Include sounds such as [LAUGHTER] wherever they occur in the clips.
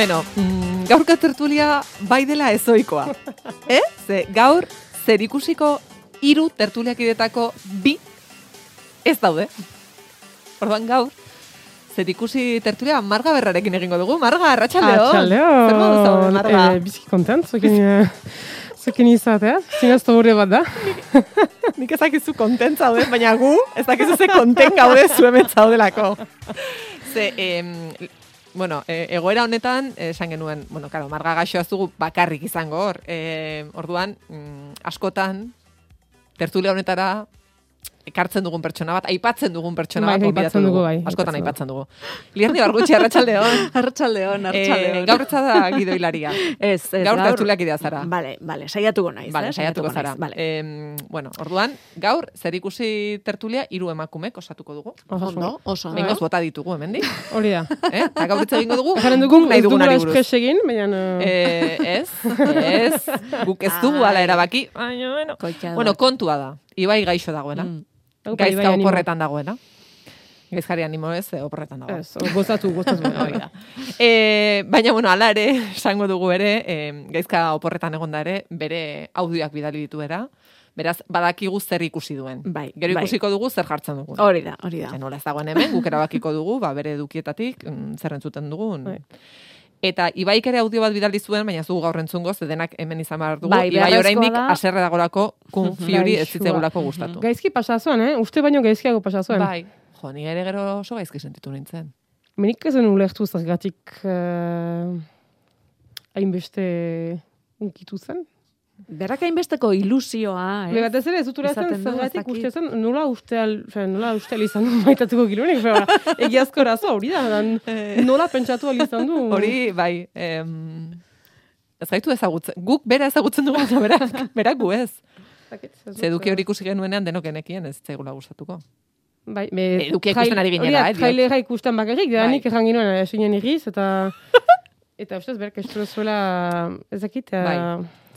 Beno, mm, gaurko tertulia bai dela ezoikoa. [LAUGHS] eh? Ze gaur zer ikusiko hiru tertuliakidetako bi ez daude. Orduan gaur, zer ikusi tertulia marga berrarekin egingo dugu. Marga, arratxaldeo. Arratxaldeo. Zer modu zaude, marga? Eh, bizki kontent, zokin, eh, zokin izatea. Zinazto gure bat da. [LAUGHS] Nik ezakizu kontent zaude, baina gu ezakizu ze [LAUGHS] kontent gaude zu hemen zaudelako. Ze, em, bueno, e, egoera honetan, esan genuen, bueno, karo, marga gaixoa ez dugu bakarrik izango hor. E, orduan, mm, askotan, tertulia honetara, ekartzen dugun pertsona bat, aipatzen dugun pertsona Bai, bat, aipatzen dugu, bai, Askotan aipatzen dugu. Lierni bargutxi, arratsaldeon. [LAUGHS] Arratxaldeon. Eh, gaur etza da gidoilaria. [LAUGHS] ez, ez, gaur tertuliak idea zara. Vale, vale, saiatuko naiz. Vale, eh? saiatuko zara. Vale. Em, bueno, orduan, gaur, zer ikusi tertulia, hiru emakumek osatuko dugu. Ondo, oso. Bengoz bota ditugu, hemendik. [LAUGHS] Hori da. eh? Eta gaur hitz egingo dugu, nahi ez dugula dugunari buruz. egin, baina... eh, ez, ez, guk ez dugu ala erabaki. Baina, bueno. Bueno, kontua da, ibai gaixo dagoena. Mm. Aupa, Gaizka Ibai, animo. oporretan dagoena. Gaizkari animo ez, eh, oporretan dago. Ez, gozatu, gozatu. [LAUGHS] Hori da. E, baina, bueno, ala ere, esango dugu ere, e, gaizka oporretan egonda ere, bere audioak bidali dituera, beraz, badakigu zer ikusi duen. Bai, Gero bai. ikusiko dugu zer jartzen dugu. Hori da, hori da. Ze nola ez dagoen hemen, guk erabakiko dugu, ba, bere edukietatik, mm, zer entzuten dugun. Bai. Eta Ibaik ere audio bat bidali zuen, baina ez dugu gaur entzungo, ze denak hemen izan behar dugu. Bai, Ibai oraindik da. aserre dagorako kun [LAUGHS] fiori ez zitzegulako gustatu. Gaizki pasazuen, eh? Uste baino gaizkiago pasazuen. Bai, jo, ni ere gero oso gaizki sentitu nintzen. Menik ezen ulertu zergatik uh, hainbeste unkitu zen. Berak hainbesteko ilusioa, Eh? eh? batez ere, ez Izaten du, zergatik uste zen, nola usteal, fe, nola usteal izan du [LAUGHS] maitatuko gilunik, pero egiazko arazo hori da, dan, nola pentsatu ahal izan du. [LAUGHS] Hori, bai, em, ez gaitu ezagutzen. Guk bera ezagutzen dugu, eta berak, [LAUGHS] berak gu ez. Zakit, ez dut, Ze eduki eh, hori ikusi genuenean denok enekien ez zaigula gustatuko. Bai, me, Edukia ikusten ari ginela, eh, diot. Trailera ikusten bakarrik, da Bai. nik erran ginoen esinen irriz, eta... eta ustez, berk estura zuela, ezakit, uh, Bai.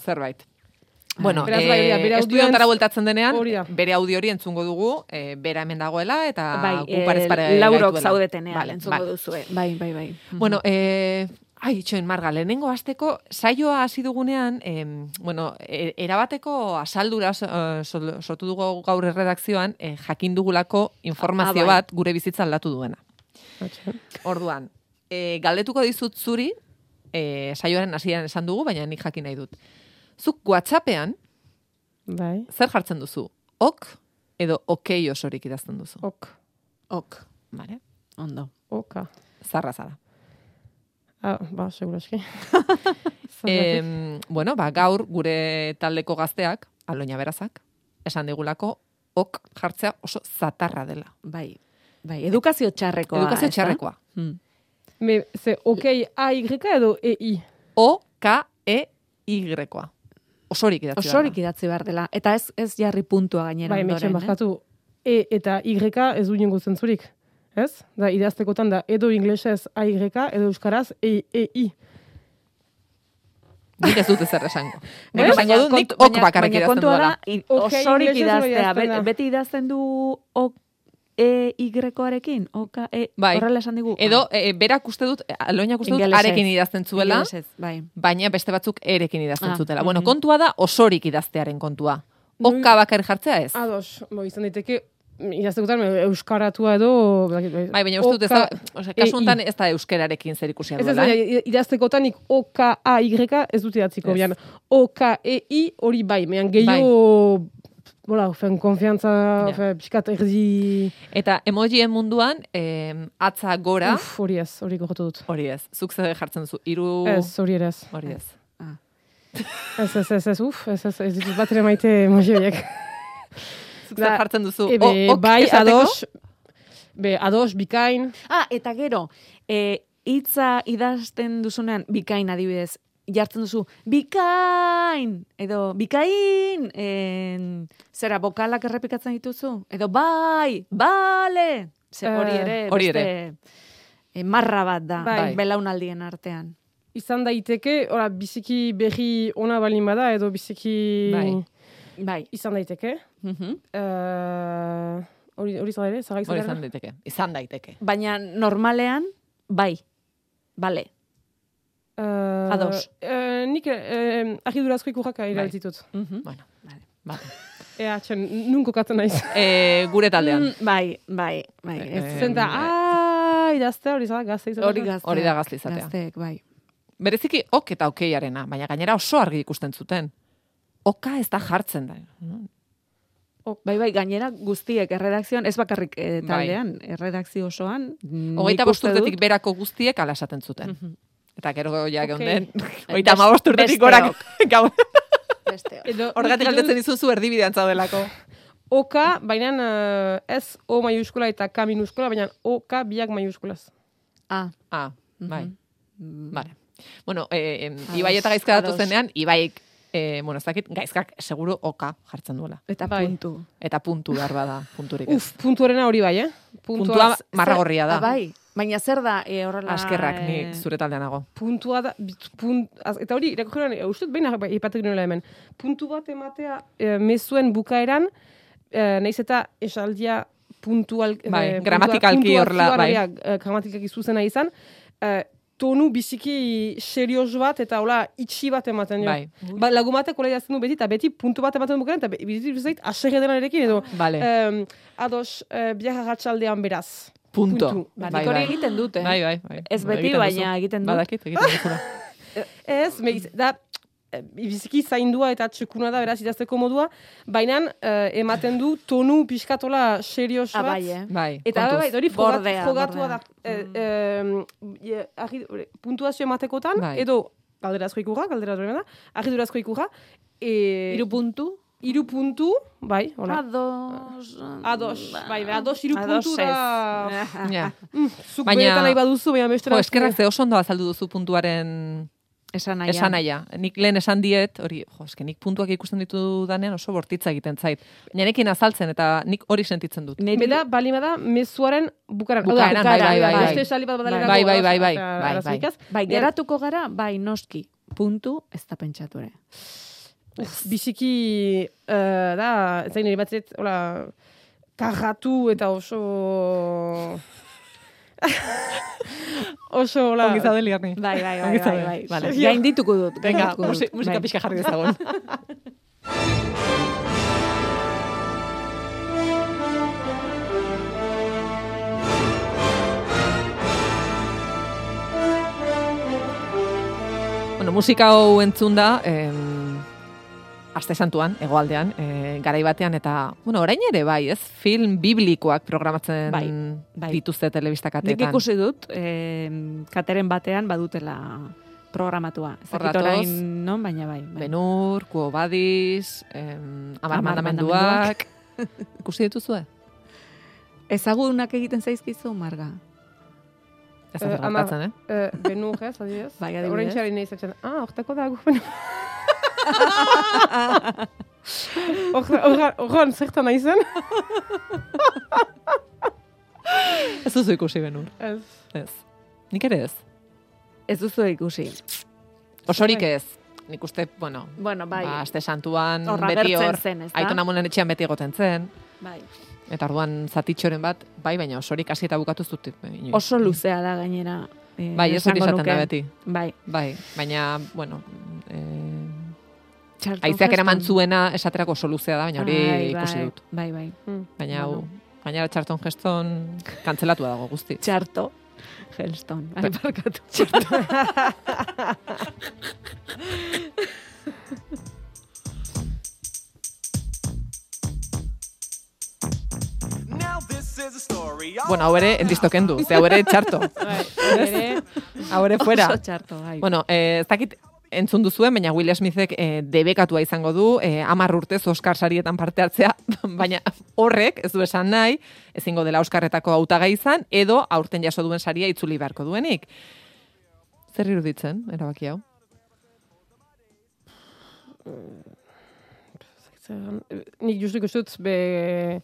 Zerbait. Bueno, Beraz, bai, eh, bere estudiontara bueltatzen denean, hori da. bere audio hori entzungo dugu, eh, bera hemen dagoela, eta bai, gu parez pare eh, laurok zaudetenean, Vale, entzungo vale. duzue. Bai, bai, bai. Bueno, eh, ai, itxoin, Marga, lehenengo asteko saioa hasi dugunean, em, bueno, e- erabateko asaldura eh, sortu dugu gaur erredakzioan, eh, jakin dugulako informazio Ah, bai. bat gure bizitza aldatu duena. Orduan, e, galdetuko dizut zuri, e, saioaren hasieran esan dugu, baina nik jakin nahi dut. Zuk WhatsAppean, bai, zer jartzen duzu? Ok edo okei osorik idazten duzu? ok, Ok, Vale? ondo. oka. Zarra zara. Ah, ba, seguraski. [LAUGHS] Em, bueno, ba, gaur gure taldeko gazteak, aloina berazak, esan digulako, ok jartzea oso zatarra dela. Bai, bai, edukazio txarrekoa. Edukazio txarrekoa. Hmm. Me, ze, okei, A, Y edo E, I. O-K-E-Y-koa. Osorik idatzi. Osorik idatzi behar dela. Eta ez ez jarri puntua gainera Bai, metxen ondoren, eh? bakatu, E eta Y ez du ingo zentzurik. Ez? Da, idaztekotan da, edo inglesez A, Y, edo euskaraz E, E, I. Nik ez dut ezer esango. [LAUGHS] Nik esango dut, nik ok bakarrik idazten kontua duela. osorik idaztea. beti idazten du ok, e, y-arekin? Oka, e, Bai. horrela esan digu. Edo, e, berak uste dut, aloinak uste dut, arekin idazten zuela, Ingelesez, bai. baina beste batzuk erekin idazten Ah, zutela. Bueno, mhm. kontua da osorik idaztearen kontua. Oka bakarrik jartzea ez. Ados, bo, izan daiteke, idaztekotan euskaratua edo... Bai, baina uste dut ez da, osea, kasu honetan ez da euskerarekin zer ikusia Ez ez, duela. baina idaztekotan nik O, K, A, Y ez dut idatziko. Bian, O, K, E, I hori bai. Mean gehiago... Bola, fen, konfiantza, Ja. fe, pixkat erdi... Eta emojien munduan, em, atza gora, Uf, hori ez, hori gogotu dut. hori ez, zuk zer jartzen duzu, hiru Ez, hori ere ez. hori ez. Ez, ez, ez, ez, uf, ez, ez, ez ditut bat ere maite emoji horiek. [LAUGHS] Zuk zer Da, jartzen duzu, Ebe, o, ok bai, esateko? ados, be, ados, bikain, Ah, eta gero, e, hitza idazten duzunean, bikain adibidez, jartzen duzu, bikain, edo bikain, en, zera, bokalak errepikatzen dituzu, edo bai, bale, Ze hori Eh, ere, hori beste, e, marra bat da, Bai. belaunaldien artean. izan daiteke, ora, biziki berri ona balin bada, edo biziki Bai. Bai. izan daiteke. Mhm. Eh, Hori hori zara ere, zara Hori izan izan daiteke, izan daiteke. Baina normalean, bai, bale. Uh, Ados. Uh, nik uh, argidurazko ikurrak erabiltzitut. Mhm. Bueno, vale. Ea, txen, nun kokatzen naiz. [LAUGHS] E, gure taldean. Mm, bai, bai, bai. Eh, Ez Zenta, ah, idazte hori zara, gazte izatea. hori gazteak. Hori da gazte izatea. Gazteek, bai. Bereziki ok eta okeiarena, baina gainera oso argi ikusten zuten. Oka ez da jartzen da. Bai, bai, gainera guztiek erredakzioan, ez bakarrik eh, Bai. taldean, erredakzio osoan. Hogeita uste bost urtetik dut- berako guztiek ala esaten zuten. Mhm. Eta gero ja geunden, Best- hogeita hamabost urtetik gorak. [LAUGHS] Gau, Horregatik galdetzen dizuzu erdibidean zaudelako. Oka, baina uh, ez O maiuskula eta K minuskula, baina OK biak maiuskulaz. Ah, Ah, bai, mm. vale. Bueno, eh, Ibai eta gaizka datu zenean, Ibaik, eh, bueno, ez dakit, gaizkak seguro oka jartzen duela. Eta Bai. puntu. Eta puntu behar bada, punturik ez. Uf, puntuarena hori bai, eh? Puntua z- marragorria da. Ah, bai, baina zer da e, horrela... Askerrak, eh, ni zure taldean nago. puntua da, punt, az, eta hori, irakurren, e, uste dut behin ipatek nuela hemen, puntu bat ematea e, mezuen bukaeran, e, naiz eta esaldia puntual, Bai, e, gramatikalki horrela, bai. gramatikaki zuzena izan, e, tonu biziki serios bat eta hola itxi bat ematen jo. Bai. Ba, lagun batek hola idazten du beti, eta beti puntu bat ematen du bukaeran, eta be- bizitzen zait, aserre erekin, edo, Vale. em, ados, biak arratsaldean beraz. Punto. puntu. Ba, Bai, hori bai. egiten dute. Bai, bai, bai. Ez beti, Egiten baina egiten dut. Badakit, egiten duzula. [LAUGHS] Ez, me, da, e, biziki zaindua eta txekuna da, beraz, idazteko modua, baina eh, ematen du tonu pixkatola serios Ah, bat. bai, eh? Bai, Eta kontuz. bai, hori frogat, Bordea, frogatua bordea. da. E, e, puntuazio ematekotan, Bai. edo galderazko ikurra, galderazko da, argidurazko ikurra, e, Hiru puntu. Hiru puntu, bai, hola. Ados. Ados, bai, bai, ados hiru Ados puntu ez. da... Ja. Mm, zuk Baina- benetan nahi baduzu, baina Jo, bestera... eskerrak ze oso ondo azaldu duzu puntuaren Esan nahi. esan nahia. Nik lehen esan diet, hori, jo, eske nik puntuak ikusten ditu danean oso bortitza egiten zait. Baina nekin azaltzen eta nik hori sentitzen dut. Beda, bali bada, mezuaren bukaran. Da, bai, bai, bai, Beste bai. bat badalerako, Bai, bai, bai, bai, bai, bai. Bai, Bien. geratuko gara, bai, noski. Puntu, ez da pentsatu ere. Uf, biziki, uh, da, ez zain nire batzet, hola, karratu eta oso... [LAUGHS] oso, hola... Ongi zaude liarni. Bai, bai, bai, bai, bai. Vale. Gain dituko dut. Venga, musi- musika Bai. pixka jarri dezagun. bueno, musika hau entzun da, em, aste santuan, egoaldean, e, garai batean, eta, bueno, orain ere bai, ez? Film biblikoak programatzen Bai, bai. dituzte telebistakatetan. Nik ikusi dut, eh, kateren batean badutela programatua. Ez dakit datoz. orain non, baina bai. bai. Benur, Kuo Badis, em, Amar Amar Mandamenduak. [LAUGHS] Ikusi dituzue? Ezagunak egiten zaizkizu, Marga. Ez Eh, da Amar- gertatzen, eh? Uh, benu, ez, adibidez? [LAUGHS] Bai, adibidez. Orain txari nahi ah, hortako da, [LAUGHS] Horran, zertan nahi zen? Ez duzu ikusi Benur. Ez. Ez. Nik ere ez. Ez duzu ikusi. Osorik ez. Nik uste, bueno, Bueno, bai. ba, aste santuan Horra beti hor, aiton amonen etxean beti egoten zen, Bai. eta orduan zatitxoren bat, bai, baina osorik hasi eta bukatu ez dut. eh. Oso luzea da gainera. eh, Bai, ez hori esaten da beti. Bai. Bai, baina, bueno, eh, Charlton aizeak eraman Heston. zuena esaterako oso luzea da, baina hori Bai, ikusi bai, dut. Bai, bai. Mm. Baina hau, gainera Charlton Heston kantzelatua dago guzti. Txarto. Helston. Bai. Ai, barkatu. [LAUGHS] Now this is a story. all Bueno, hau ere, endisto kendu, ze hau ere txarto. Hau ere fuera. Oso txarto, bai. Bueno, eh, ez dakit entzun duzuen, baina Will Smithek eh, debekatua izango du, eh, amar urtez Oscar sarietan parte hartzea, [LAUGHS] baina horrek, ez du esan nahi, ezingo dela Oscarretako hautaga izan, edo aurten jaso duen saria itzuli beharko duenik. Zer iruditzen, erabaki hau? nik justu ikustut, be,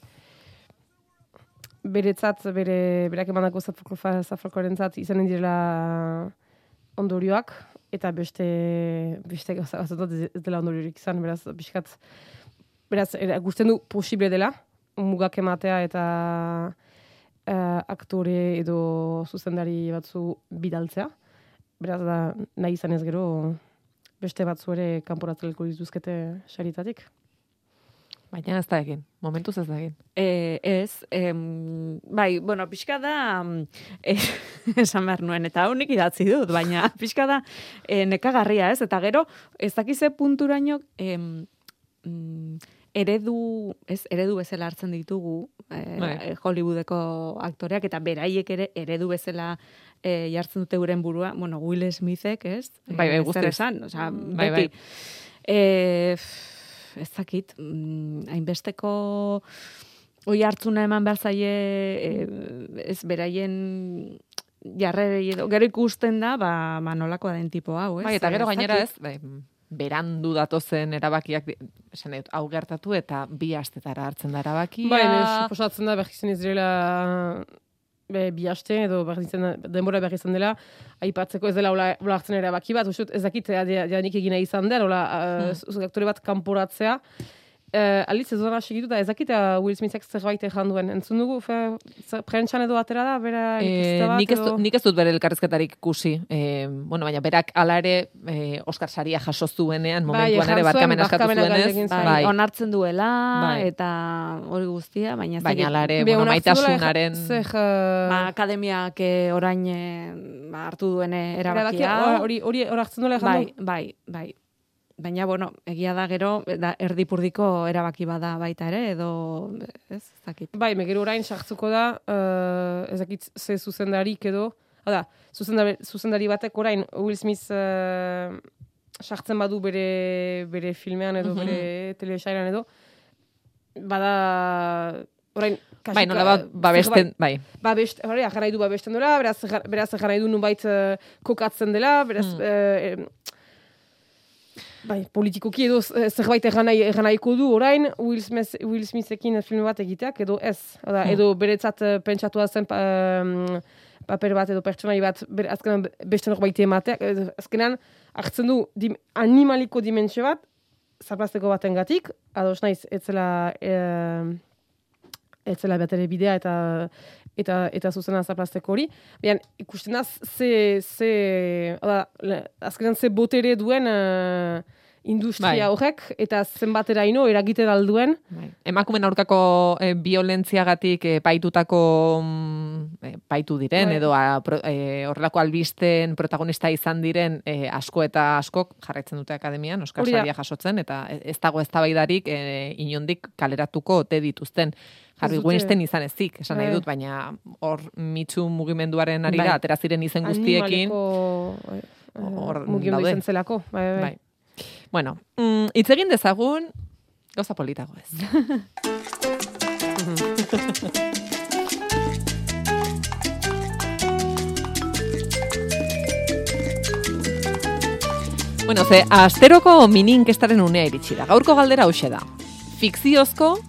beretzat, bere, berak emandako zafalkoaren zat izanen direla ondorioak, eta beste, beste gauza batzutat ez dela ondoriorik izan, beraz, pixkat, beraz, era, gusten du posible dela, mugak ematea eta eh, aktore edo zuzendari batzu bidaltzea. beraz da, nahi izan ez gero, beste batzu ere kanporatzeleko dituzkete saritatik. Baina ez da egin, momentuz ez da egin. E, ez, em, bai, bueno, pixka da, e, [LAUGHS] esan behar nuen, eta honik idatzi dut, baina [LAUGHS] pixka da e, nekagarria, ez? Eta gero, ez dakize punturaino, em, mm, eredu, ez, eredu bezala hartzen ditugu e, Bai. e, Hollywoodeko aktoreak, eta beraiek ere eredu bezala e, jartzen dute euren burua, bueno, Will Smithek, ez? Bai, bai, guztiz. esan, osea, Bai, beti. bai. E, f- ez dakit, mm, hainbesteko oi hartzuna eman behar zaie, e, ez beraien jarrerei edo, gero ikusten da, ba, ba nolakoa den tipo hau, ez? Bai, eta gero Ez gainera ez, bai, berandu datozen erabakiak, esan dut, hau gertatu eta bi astetara hartzen da erabakia. Bai, me suposatzen da ez direla be, bi aste edo berri zen, denbora berri izan dela, aipatzeko ez dela hola, hola hartzen erabaki bat, uste dut ez dakit janik egina izan den, hola, uh, aktore bat kanporatzea, Uh, aliz ez dara segitu da, ez dakit uh, Will Smithek zerbait ezan duen. Entzun dugu, fe, prentsan edo atera da, bera Eh, nik, ez, edo... dut- nik ez dut bere elkarrizketarik ikusi. Eh, bueno, baina berak hala ere eh, Oscar saria jaso zuenean, Bai, momentuan ejan ere barkamena eskatu barkamena zuenez. Bai, Bai, onartzen duela, Bai. eta hori guztia, baina ez baina hala ere, Be, bueno, maitasunaren... Zer, uh, ba, akademiak eh, orain eh, ba, hartu duen eh, erabakia. hori hori hartzen duela ejan bai, du? bai, bai. Baina, bueno, egia da gero, da, erdipurdiko erabaki bada baita ere, edo, ez, ez dakit. Bai, megero orain sartzuko da, uh, ez dakit ze zuzendarik edo, da, zuzendari, zuzendari batek orain Will Smith uh, sartzen badu bere, bere filmean edo, Mhm. bere telesailan edo, bada, orain, kasika, Bai, nola bat, babesten, bai. babest, hori, du babesten dela, beraz, beraz ajan nahi du nunbait uh, kokatzen dela, beraz, Mm. eh, em, bai, politikoki edo eh, zerbait egan nahiko du orain, Will, Smith, Will Smithekin film bat egiteak, edo ez, Oda, Mm. edo beretzat uh, pentsatua zen pa, em, paper bat edo pertsonai bat, bere, azkenan beste norbait emateak, azkenan hartzen du dim, animaliko dimentsio bat, zaplazteko baten gatik, ados naiz, etzela, eh, etzela batere bidea eta eta eta zuzena zaplazteko hori. Baina ikusten da ze ze oda, le- azkenan ze botere duen eh, industria Bai. horrek eta zenbateraino eragiten alduen. Bai. Emakumen aurkako e, violentziagatik e, paitutako mm, e, paitu diren, Bai. edo a, pro, e, horrelako albisten protagonista izan diren e, asko eta askok jarraitzen dute akademian, Oscar da. Saria jasotzen, eta ez dago eztabaidarik e, inondik kaleratuko te dituzten. Harvey dute- Weinstein izan ezik, esan nahi Bai. dut, baina hor mitzu mugimenduaren arira, Bai. atera ziren izen guztiekin. Animaliko, eh, Hor mugimendu izan zelako. Bai, bai. Bueno, mm, egin dezagun, gauza politago ez. [LAUGHS] bueno, ze, asteroko mininkestaren unea iritsi da. Gaurko galdera hause da. Fikziozko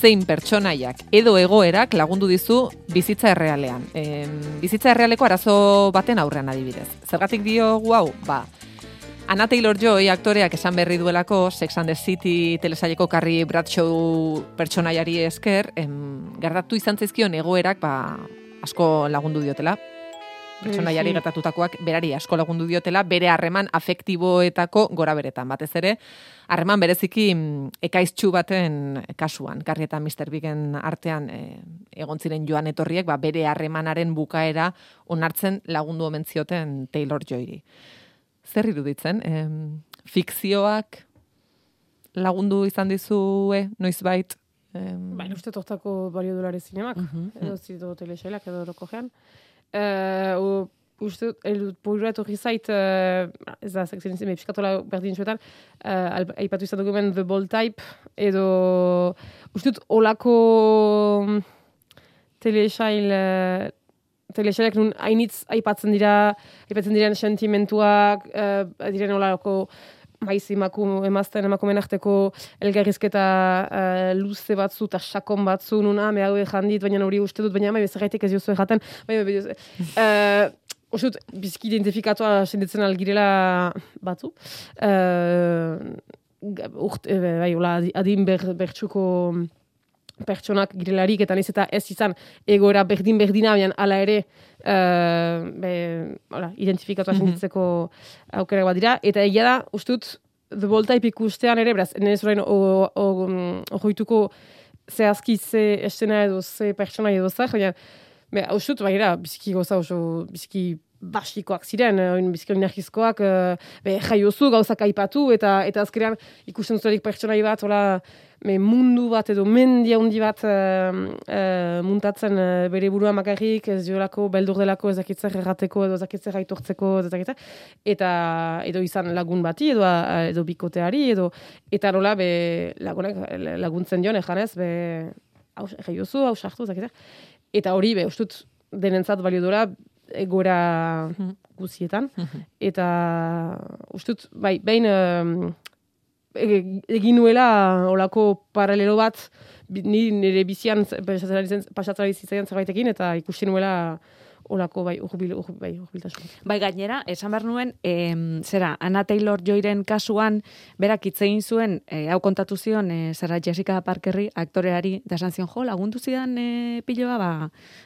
zein pertsonaiak edo egoerak lagundu dizu bizitza errealean. E, bizitza errealeko arazo baten aurrean adibidez. Zergatik diogu hau? Ba, Anna Taylor-Joy aktoreak esan berri duelako Sex and the City telesaileko Carrie Bradshaw pertsonaiari esker, em, gertatu izan zaizkion egoerak ba, asko lagundu diotela. Pertsonaiari gertatutakoak berari asko lagundu diotela, bere harreman afektiboetako gora beretan. Batez ere, harreman bereziki ekaiztxu baten kasuan, Carrie eta Mr. Bigen artean e, egon ziren joan etorriek, ba, bere harremanaren bukaera onartzen lagundu omen zioten Taylor Joyri. Zer iruditzen? Em, fikzioak lagundu izan dizue, noizbait? Em, Bai, uste tortako balio dolare zinemak. mhm, edo zido telesailak edo orokojean. Uh, uste dut, el poirat hori zait, uh, ez da, sekzien izan, berdin zuetan, uh, aipatu izan dugu hemen The Bold Type, edo, uste dut, olako mm, telesail, telesailak nun hainitz aipatzen dira, aipatzen diren sentimentuak, uh, diren olako maiz emakum, emazten emakumen arteko elgarrizketa uh, luze batzu eta sakon batzu nun ame hau jandit, baina hori uste dut, baina bai bezarraitek ez jozu jaten, baina bai uh, uste dut, bizki identifikatua senditzen algirela batzu. Uh, urt, eh, bai, adi- adin ber, bertxuko pertsonak girelarik eta naiz eta ez izan egoera berdin-berdina, baina hala ere uh, be, hola, identifikatu Mhm. sentitzeko aukera bat dira. Eta egia da, ustut, The Bold Type ikustean ere, beraz, nez orain mm, ojoituko zehazki ze estena edo ze pertsona edo zer, baina Be, ustut, baira, biziki goza oso, biziki basikoak ziren, eh, oin biziki oinarrizkoak, eh, be, jaiozu, gauzak aipatu, eta eta azkenean ikusten zutelik pertsonai bat, hola, me, mundu bat edo mendia handi bat eh, eh, muntatzen eh, bere burua makarrik, ez diolako, beldur delako, ez dakitzer errateko, edo ez dakitzer aitortzeko, ez dakitzer, eta edo izan lagun bati, edo, edo bikoteari, edo, eta nola, be, lagunak laguntzen dion, ejanez, be, haus, jaiozu, haus hartu, Eta hori, be, ustut, denentzat balio dora, egoera Mhm. guzietan. Mhm. Eta, ustut, bai, behin egin nuela olako paralelo bat, ni nire bizian pasatzen zitzaidan zerbaitekin, eta ikusi nuela olako, bai, urbil, urbil, bai, urbiltasun. Bai, gainera, esan behar nuen, em, zera, Anna Taylor-Joyren kasuan, berak hitz egin zuen, e, hau kontatu zion, e, zera Jessica Parkerri, aktoreari, da esan zion, jo, lagundu zidan e, piloa, ba,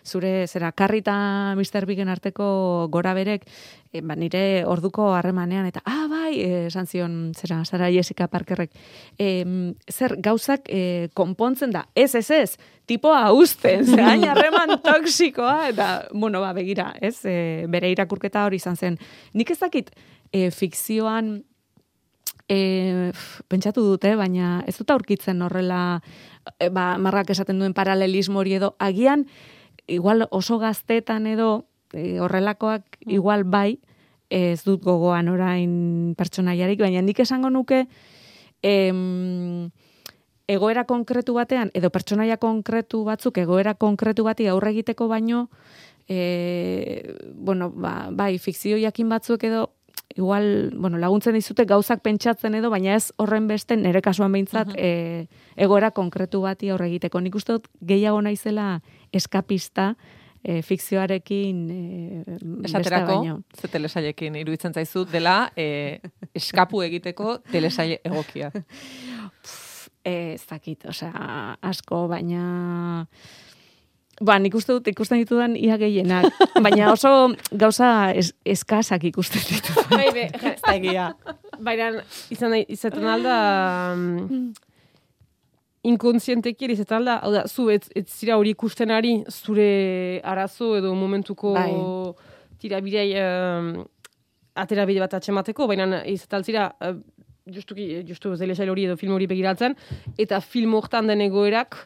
zure, zera, Carrie eta Mr. Bigen arteko gora berek, e, ba, nire orduko harremanean, eta, ah, bai, e, esan zion, zera, zara Jessica Parkerrek, em, zer, gauzak e, konpontzen da, ez, ez, ez, tipoa usten, ze hain [LAUGHS] harreman toksikoa, eta, bueno, ba, begira, ez, e, bere irakurketa hori izan zen. Nik ez dakit, e, fikzioan, e, pentsatu dute, baina ez dut aurkitzen horrela, e, ba, marrak esaten duen paralelismo hori edo, agian, igual oso gaztetan edo, e, horrelakoak igual bai, ez dut gogoan orain pertsonaiarik, baina nik esango nuke, em, egoera konkretu batean, edo pertsonaia konkretu batzuk, egoera konkretu bati aurre egiteko baino, e, bueno, ba, bai, fikzio jakin batzuk edo, igual, bueno, laguntzen dizute gauzak pentsatzen edo, baina ez horren beste, nire kasuan behintzat, e, egoera konkretu bati aurre egiteko. Nik uste dut gehiago naizela eskapista, e, fikzioarekin e, Esaterako, ze telesailekin iruditzen zaizu dela e, eskapu egiteko telesaile egokia. Eh, ez dakit, osea, asko, baina... Ba, nik uste dut ikusten ditudan ia gehienak, baina oso gauza es, eskasak ikusten ditut. Bai, be, Ez da egia. Baina izan nahi, izaten alda inkonsienteki ere izaten alda, hau da, zu ez, ez zira hori ikusten ari zure arazo edo momentuko Bai. tirabidei um, aterabide bat atxemateko, baina izaten altzira uh, justuki, justu zelesail hori edo film hori begiratzen, eta film hortan den egoerak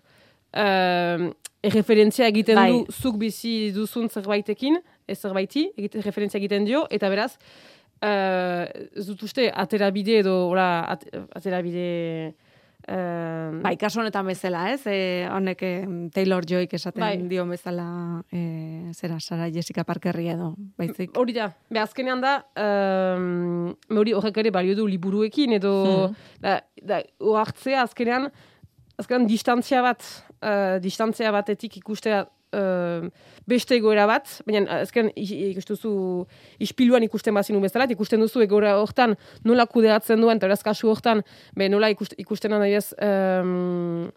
um, erreferentzia egiten Bai. du zuk bizi duzun zerbaitekin, ez zerbaiti, egite, referentzia egiten dio, eta beraz, uh, ez dut uste aterabide edo, ora, at, aterabide... Uh, Bai, kasu honetan bezala, ez? E, honek eh, Taylor Joyk esaten Bai. dio bezala, e, zera, Sara Jessica Parkerri edo, baizik. Hori da, be azkenean da, um, hori horrek ere balio du liburuekin, edo, da, da, oartzea azkenean, azkenean distantzia bat, uh, distantzia batetik ikustea uh, beste egoera bat, baina azkenean i- ikustuzu ispiluan ikusten bazinu bezala, ikusten duzu egoera hortan nola kudeatzen duen, eta kasu hortan, be nola ikust, ikusten adibidez, um,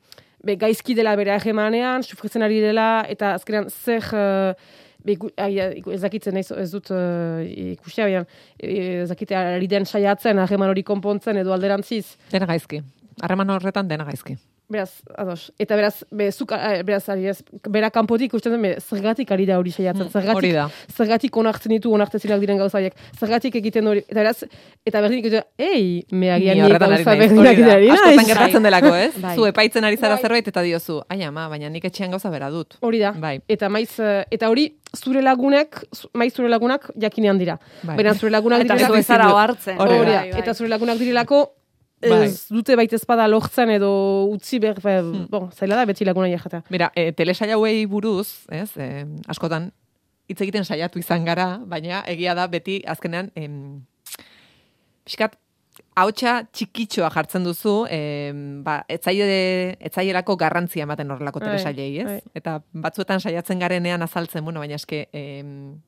be gaizki dela bere hagemanean, sufritzen ari dela, eta azkenean zer... Uh, Be, iku- ez dakitzen ez, ez dut uh, ikustea, baina eh, ez dakite ari den saiatzen, hageman hori konpontzen edo alderantziz. Dena gaizki. Harreman horretan dena gaizki. Beraz, ados. Eta beraz, be, zuk, eh, beraz, ari ez, bera kanpotik ikusten den, zergatik ari da hori saiatzen, zergatik, Hori da. zergatik onartzen ditu onartezinak diren gauzaiek, zergatik egiten hori, eta beraz, eta berdin ikusten, ei, meagian Ni gauza berdinak Hori da. ari Askotan gertatzen delako, ez? Bai. Zu epaitzen ari zara Bai. zerbait eta diozu, ai ama, baina nik etxean gauza bera dut. Hori da. Bai. Eta maiz, eh, eta hori zure lagunek, maiz zure lagunak jakinean dira. Bai. Baina zure lagunak direlako-. Bai, bai. Eta zure lagunak direlako ez Bai. dute baita espada lortzen edo utzi behar, Hmm. bon, zaila da beti laguna jatea. Mira, e, telesail hauei buruz, ez, e, askotan hitz egiten saiatu izan gara, baina egia da beti azkenean em, pixkat hautsa txikitxoa jartzen duzu, em, ba, etzaile, etzailerako garrantzia ematen horrelako Bai, telesailei, ez? bai. Eta batzuetan saiatzen garenean azaltzen, bueno, baina eske em,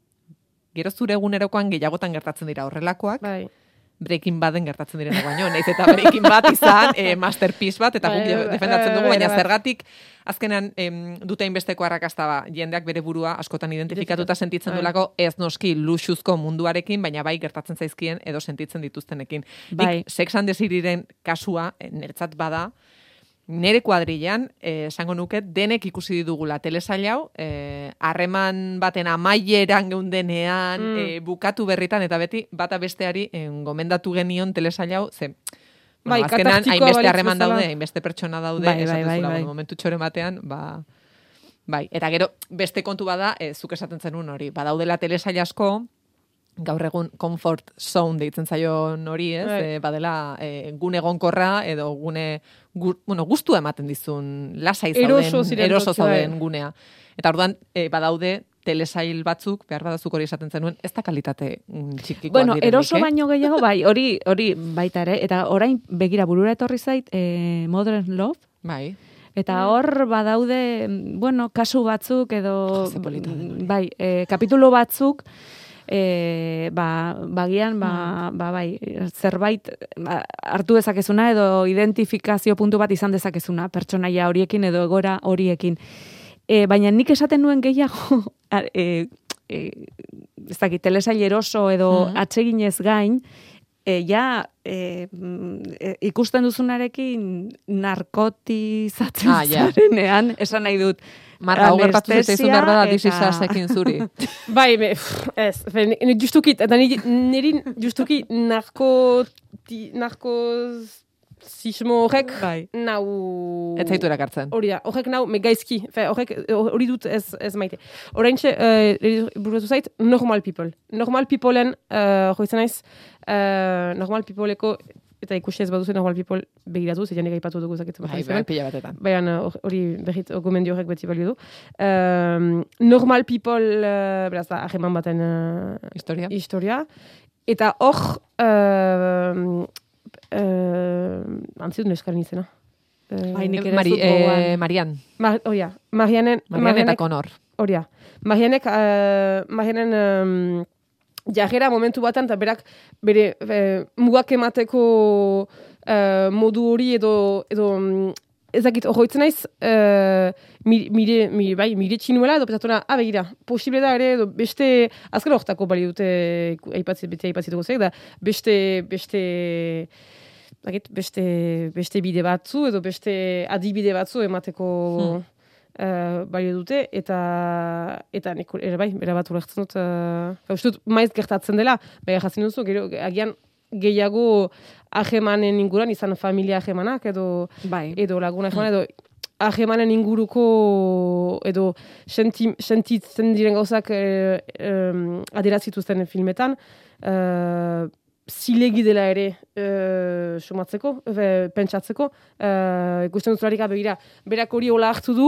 gero zure egunerokoan gehiagotan gertatzen dira horrelakoak, Bai. Breaking Baden gertatzen direnak baino, naiz eta Breaking Bad izan e, masterpiece bat, eta guk Bai, bai, defendatzen bai, dugu, bai, baina bai. zergatik azkenan em, dute hainbesteko arrakasta ba, jendeak bere burua askotan identifikatuta sentitzen Bai. duelako ez noski luxuzko munduarekin, baina bai gertatzen zaizkien edo sentitzen dituztenekin. Bai. Nik Sex and the Cityren kasua, eh, niretzat bada, nere kuadrilan, eh, esango nuke, denek ikusi ditugula telesail hau, eh, harreman baten amaieran geundenean, Mm. eh, bukatu berritan, eta beti bata besteari eh, gomendatu genion telesail hau, ze, Bai, bueno, azkenan hainbeste harreman daude, hainbeste pertsona daude, Bai, bai, esaten bai, bai. bueno, momentu txore batean, ba, bai, eta gero, beste kontu bada, eh, zuk esaten zenun hori, badaudela telesail asko, gaur egun comfort zone deitzen zaion hori, ez? Bai. E, badela e, gune egonkorra edo gune gu, bueno, gustua ematen dizun lasai zauden, Eroso bai. zauden gunea. Eta orduan e, badaude telesail batzuk, behar badazuk hori esaten zenuen, ez da kalitate mm, txikikoak Bueno, direnik, eroso eh? baino gehiago, bai, hori hori baita ere, eta orain begira burura etorri zait, eh, Modern Love, Bai. Eta hor badaude, mm, bueno, kasu batzuk edo bai, e, kapitulo batzuk e, ba, bagian ba, Mm. ba, bai, zerbait ba, hartu dezakezuna edo identifikazio puntu bat izan dezakezuna pertsonaia horiekin edo egora horiekin. E, baina nik esaten nuen gehiago [LAUGHS] e, e, ez dakit, telesail eroso edo Mhm. atseginez gain, e, ja e, mm, e, ikusten duzunarekin narkotizatzen Ah, ja. zarenean, esan nahi dut. Marra, hau gertatu zaizun behar da, Anestesia disi eta- zuri. [LAUGHS] Bai, me, ez, justuki, eta niri, justuki narko, ti, narkozismo horrek bai. nau... Ez zaitu erakartzen. Hori da, horrek nau, me gaizki, fe, horrek, hori dut ez, ez maite. Horain txe, uh, buratu zait, normal people. Normal peopleen, uh, joitzen naiz, uh, normal peopleko, eta ikusi ez baduzu normal people begiratu, zeian aipatu dugu zaketzen. Bai, bai, pila batetan. Baina hor- hori berrit gomendio horrek beti balio du. Um, normal people, uh, beraz da, aheman baten uh, Historia. historia. Eta hor, uh, uh, antzidun eskaren izena. Uh, Ai, nik ere Mari, eh, Marian. Mar, oh, ja. Marianen, Marian eta Conor. Hori. Marianek, uh, Marianen um, jarrera momentu batan, eta berak bere eh, mugak emateko eh, modu hori edo, edo mm, ez dakit, horretzen naiz, uh, mire, mire, bai, mire txinuela, edo petatuena, ah, begira, posible da ere, edo beste, azken horretako bali dute, aipatzit, beti aipatzituko zeik, da, beste, beste, dakit, beste, beste bide batzu, edo beste adibide batzu emateko Hmm. Eh, balio dute, eta, eta nik ere bai, bera bat ulertzen dut, uh, uste dut maiz gertatzen dela, bai jatzen duzu, gero, agian gehiago ahemanen inguruan, izan familia ahemanak, edo, Bai. edo laguna ahemanak, edo ahemanen inguruko, edo senti, sentitzen diren gauzak eh, em, adierazituzten filmetan, eh, zilegi dela ere eh, sumatzeko, e, pentsatzeko, eh, ikusten duzularik begira, berak hori hola hartu du,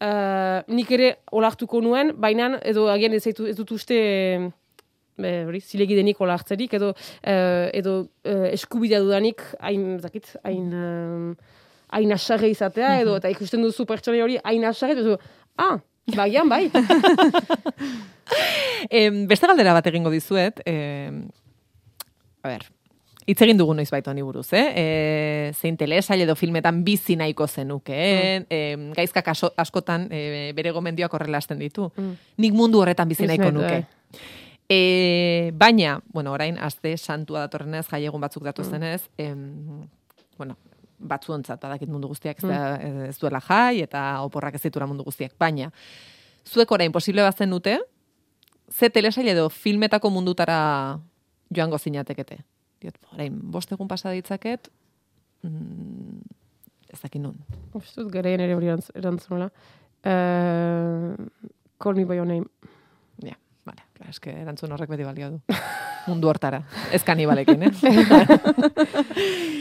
eh, nik ere hola hartuko nuen, baina edo agian ez, zaitu- ez dut uste be, hori, zilegi denik hola hartzerik, edo, eh, edo eh, eskubidea dudanik, hain, ez dakit, hain, hain asarre izatea, edo, eta ikusten duzu pertsona hori hain asarre, duzu, ah, bagian bai. [LAUGHS] Em, beste galdera bat egingo dizuet, em, a ber, hitz egin dugu noiz baita honi buruz, eh? E, zein telesail edo filmetan bizi nahiko zenukeen, em, gaizkak aso, askotan e, bere gomendioak horrela hasten ditu. Mm. Nik mundu horretan bizi nahiko nahi, nuke. E, baina, bueno, orain, azte santua datorrenez, jaiegun batzuk datu zenez, em, bueno, batzuontzat badakit mundu guztiak ez, da, ez duela jai, eta oporrak ez ditura mundu guztiak. Baina, zuek orain posible bazen dute, ze telesail edo filmetako mundutara joango zinatekete. Diot, orain, bost egun pasa ditzaket, mm, ez dakit nun. Uste dut garaien ere hori erantz- erantzunela. Uh, call me by your name. Ja, vale, claro, eske erantzun horrek beti balio du. [LAUGHS] Mundu hortara, ez kanibalekin, eh? [LAUGHS]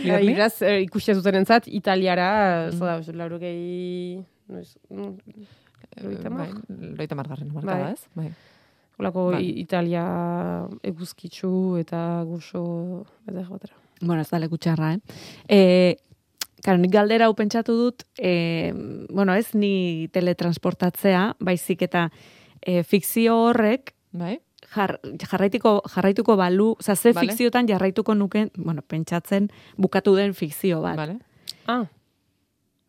Liorni? iraz, eh, ikusia zuten entzat, italiara, mm. zada, lauro gehi... Noiz, mm, Loita mar? Bai, loita margarren marka Bai. da, ez? Bai. Olako Bai. Italia eguzkitzu eta guso eta batera. Bueno, ez da leku txarra, eh? E, Karo, nik galdera hau pentsatu dut, e, bueno, ez ni teletransportatzea, baizik eta e, fikzio horrek Bai? jar, jarraitiko, jarraituko balu, oza, ze Vale. fikziotan jarraituko nuken, bueno, pentsatzen bukatu den fikzio bat. Vale. Ah.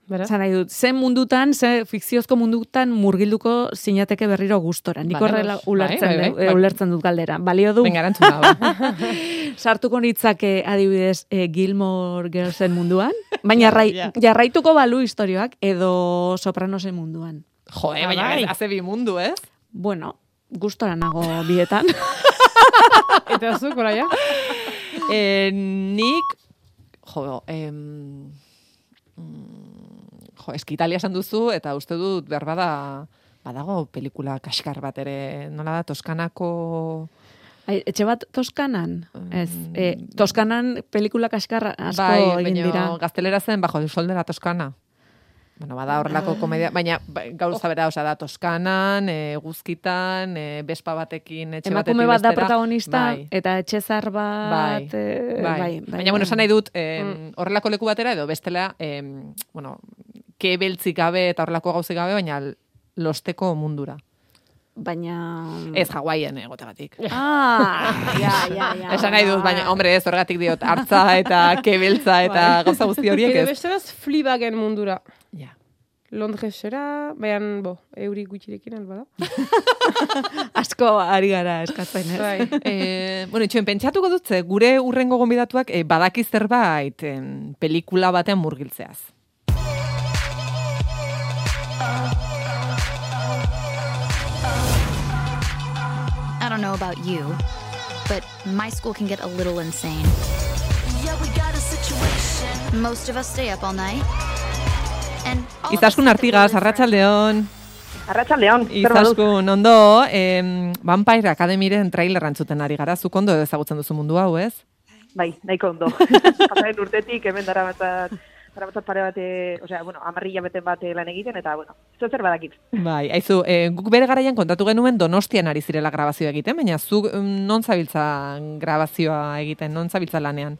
Beraz? Zan nahi dut, ze mundutan, ze fikziozko mundutan murgilduko zinateke berriro gustora. Nik horrela bai, ulertzen, bai, bai, dut- bai. eh, ulertzen dut galdera. Balio du, Venga, erantzuna. [LAUGHS] sartuko nitzake adibidez eh, Gilmore Girlsen munduan, baina [LAUGHS] rai, Ja. jarraituko balu historioak edo Sopranosen munduan. Jo, eh, Ah, baina bai. ez, haze bi mundu, ez? Bueno, gustora nago bietan. [LAUGHS] Eta zu, ja? Eh, nik, jo, em, mm, jo, eskitalia esan duzu, eta uste dut behar bada, badago pelikula kaskar bat ere, nola da, Toskanako... Ai, etxe bat Toskanan? Ez, eh, Toskanan pelikula kaskarra asko bai, egin dira. gaztelera zen, bajo el sol de la Toskana. Bueno, bada horrelako komedia, baina ba, gauza bera, osea, da Toskanan, e, guzkitan, e, bespa batekin, etxe batetik Emakume bat da protagonista, Bai. eta etxezar bat... Bai, eh, bai. bai, bai, Baina, bueno, bai. esan nahi dut, em, horrelako leku batera, edo bestela, em, bueno, ke beltzik gabe eta horrelako gauzik gabe, baina losteko mundura. Baina... Ez Hawaiian egotegatik. Ah, [LAUGHS] ja, ja, ja. Esan nahi dut, baina, hombre, ez horregatik diot, hartza eta [LAUGHS] kebeltza eta gauza guzti horiek Edo ez. besteraz Fleabagen mundura. Ja. Londresera, baina, bo, euri gutxirekin albada. [LAUGHS] Asko ari gara eskatzen, ez? Bai. e, bueno, itxoen, pentsatuko dut, gure urrengo gonbidatuak e, badaki zerbait pelikula batean murgiltzeaz. I don't know about you, but my school can get a little insane. Most of us stay up all night. Izaskun really arratsaldeon. Moduz? Izaskun, ondo, em, Vampire Academyren trailerra entzuten ari gara, zuk ondo ezagutzen duzu mundu hau, ez? Bai, nahiko ondo. [LAUGHS] Pasaren urtetik, hemen dara batzat, dara batzat pare bate, osea, bueno, amarrilla beten bate lan egiten, eta, bueno, zer zer badakit. [LAUGHS] Bai, aizu, e, guk bere garaian kontatu genuen Donostian ari zirela grabazioa egiten, baina zuk mm, non zabiltza grabazioa egiten, non zabiltza lanean?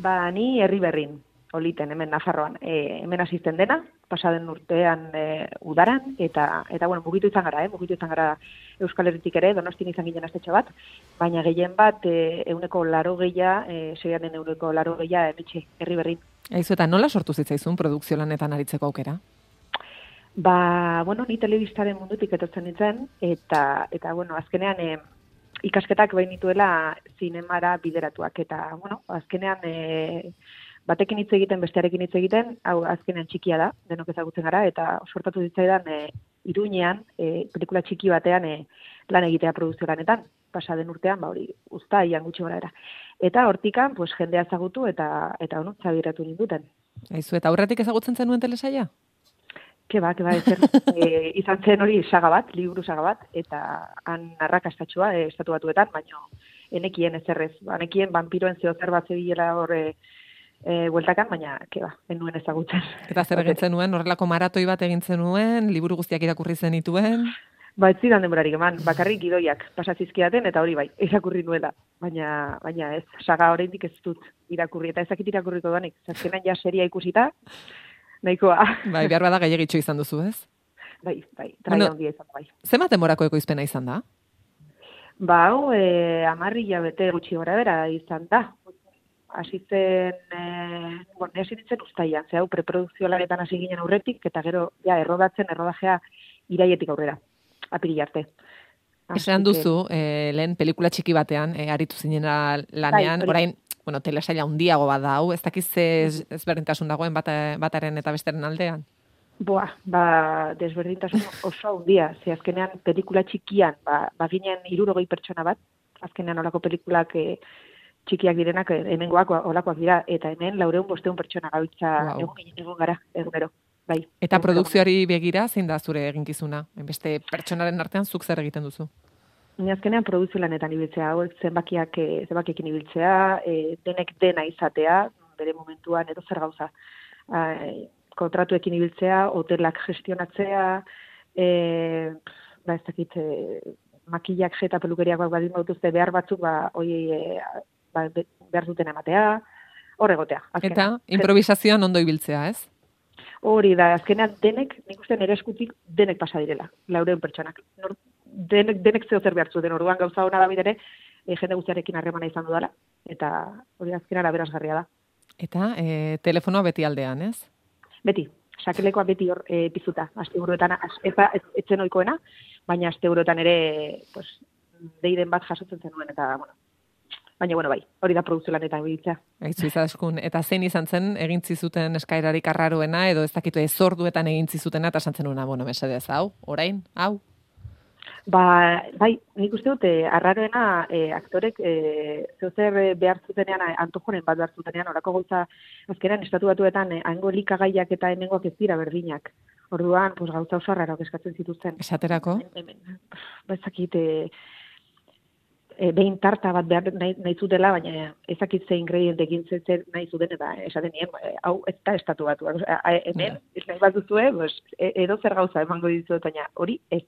Ba, ni herri berrin, oliten, hemen Nafarroan, e, hemen asisten dena, pasaden urtean e, udaran, eta, eta bueno, mugitu izan gara, eh? mugitu izan gara Euskal Herritik ere, donostin izan ginen astetxo bat, baina gehien bat, e, euneko laro geia, e, zeianen euneko laro geia, emetxe, herri berrin. Aizu, eta nola sortu zitzaizun produkzio lanetan aritzeko aukera? Ba, bueno, ni telebistaren mundutik etortzen nintzen, eta, eta bueno, azkenean e, ikasketak behin nituela zinemara bideratuak, eta, bueno, azkenean e, batekin hitz egiten, bestearekin hitz egiten, hau azkenean txikia da, denok ezagutzen gara, eta sortatu zitzaidan e, iruñean, e, pelikula txiki batean e, lan egitea produzio lanetan, pasa den urtean, ba hori, usta, ian gutxi gara era. Eta hortikan, pues, jendea ezagutu eta, eta ono, zabiratu ninduten. Aizu, eta aurretik ezagutzen zenuen telesaia? Ke ba, ke ba, ezer. [LAUGHS] e, izan zen hori saga bat, liburu saga bat, eta han arrakastatxua e, estatu batuetan, baino enekien ezerrez. Anekien vampiroen zeo zer bat zebilela hor e, e, bueltakan, baina, ke ba, enuen ezagutzen. [LAUGHS] Eta zer egin zenuen, horrelako maratoi bat egin zenuen, liburu guztiak irakurri zenituen? Ba, ez zidan denborarik eman, bakarrik gidoiak pasatzizkiaten, eta hori bai, [LAUGHS] irakurri nuela. Baina, baina ez, saga oraindik ez dut irakurri, eta ezakit irakurriko duanik. Azkenan ja seria ikusita, nahikoa. [LAUGHS] Bai, behar bada gehiagitxo izan duzu, ez? bai, bai, Bueno, traia handia izan da, bai. Zenbat demorako ekoizpena izan da? Ba, hau, e, amarri bete gutxi gora bera izan da. Hasi zen, e, bueno, ni hasi nintzen ustaian, ze hau preprodukzio lanetan hasi ginen aurretik, eta gero, ja, errodatzen, errodajea iraietik aurrera, apiri arte. Esan duzu, e, lehen pelikula txiki batean, e, aritu zinena lanean, hori. orain, bueno, telesaila handiago bat da hau, ez dakiz ez- ezberdintasun dagoen bata, bataren eta besteren aldean. Boa, ba, desberdintasun oso handia, ze azkenean pelikula txikian, ba, ba ginen irurogei pertsona bat, azkenean olako pelikulak e, txikiak direnak, e, hemengoak olakoak dira, eta hemen laureun bosteun pertsona gabiltza Wow. egun, egon gara, egunero. Bai. Eta Egun- produkzioari begira, zein da zure eginkizuna? Beste pertsonaren artean zuk zer egiten duzu? Ni azkenean produzio lanetan ibiltzea, hauek zenbakiak, eh, zenbakiekin ibiltzea, e, denek dena izatea, bere momentuan edo zer gauza. Ai, kontratuekin ibiltzea, hotelak gestionatzea, e, ba ez dakit, e, makillak eta pelukeriak badin badutuzte behar batzuk, ba, hoi e, ba, be- behar duten ematea, hor egotea. azkenean. Eta improvisazioan ondo ibiltzea, ez? Hori da, azkenean denek, nik uste nire eskutik denek pasa direla, laureun pertsonak. Nor, denek, denek zeo zer behar zuten, orduan gauza hona da bidere, e, jende guztiarekin harremana izan dudala, eta hori azkenara berazgarria da. Eta e, telefonoa beti aldean, ez? Beti, sakelekoa beti hor e, pizuta, aste buruetan, ez, ez, etzen oikoena, baina aste buruetan ere, pues, deiden bat jasotzen zenuen, eta, bueno, baina, bueno, bai, hori da produkzio lanetan biltzea. Aizu izaskun, eta zein izan zen egin zizuten eskairarik arraroena, edo ez dakitu ez orduetan egin zizutena, eta esan zenuna, bueno, mesedez, hau, orain, hau. Ba, bai, nik uste dut, eh, arraroena eh, aktorek eh, zeozer eh, behar zutenean, eh, antojoren bat behar zutenean, orako gauza, azkenan, estatu batuetan, eh, hango elikagaiak eta hemengoak ez dira berdinak. Orduan, pues, gauza oso arraroak eskatzen zituzten. Esaterako, Hemen, ba, ezakit, e, e, behin tarta bat behar nahi, nahi zutela, baina ezakit ze ingrediente egin zer zer nahi zuten, eta esaten nien, e, hau ez da estatu batu. hemen, ez nahi bat duzue, pues, e, edo zer gauza emango dizuet, baina hori ez.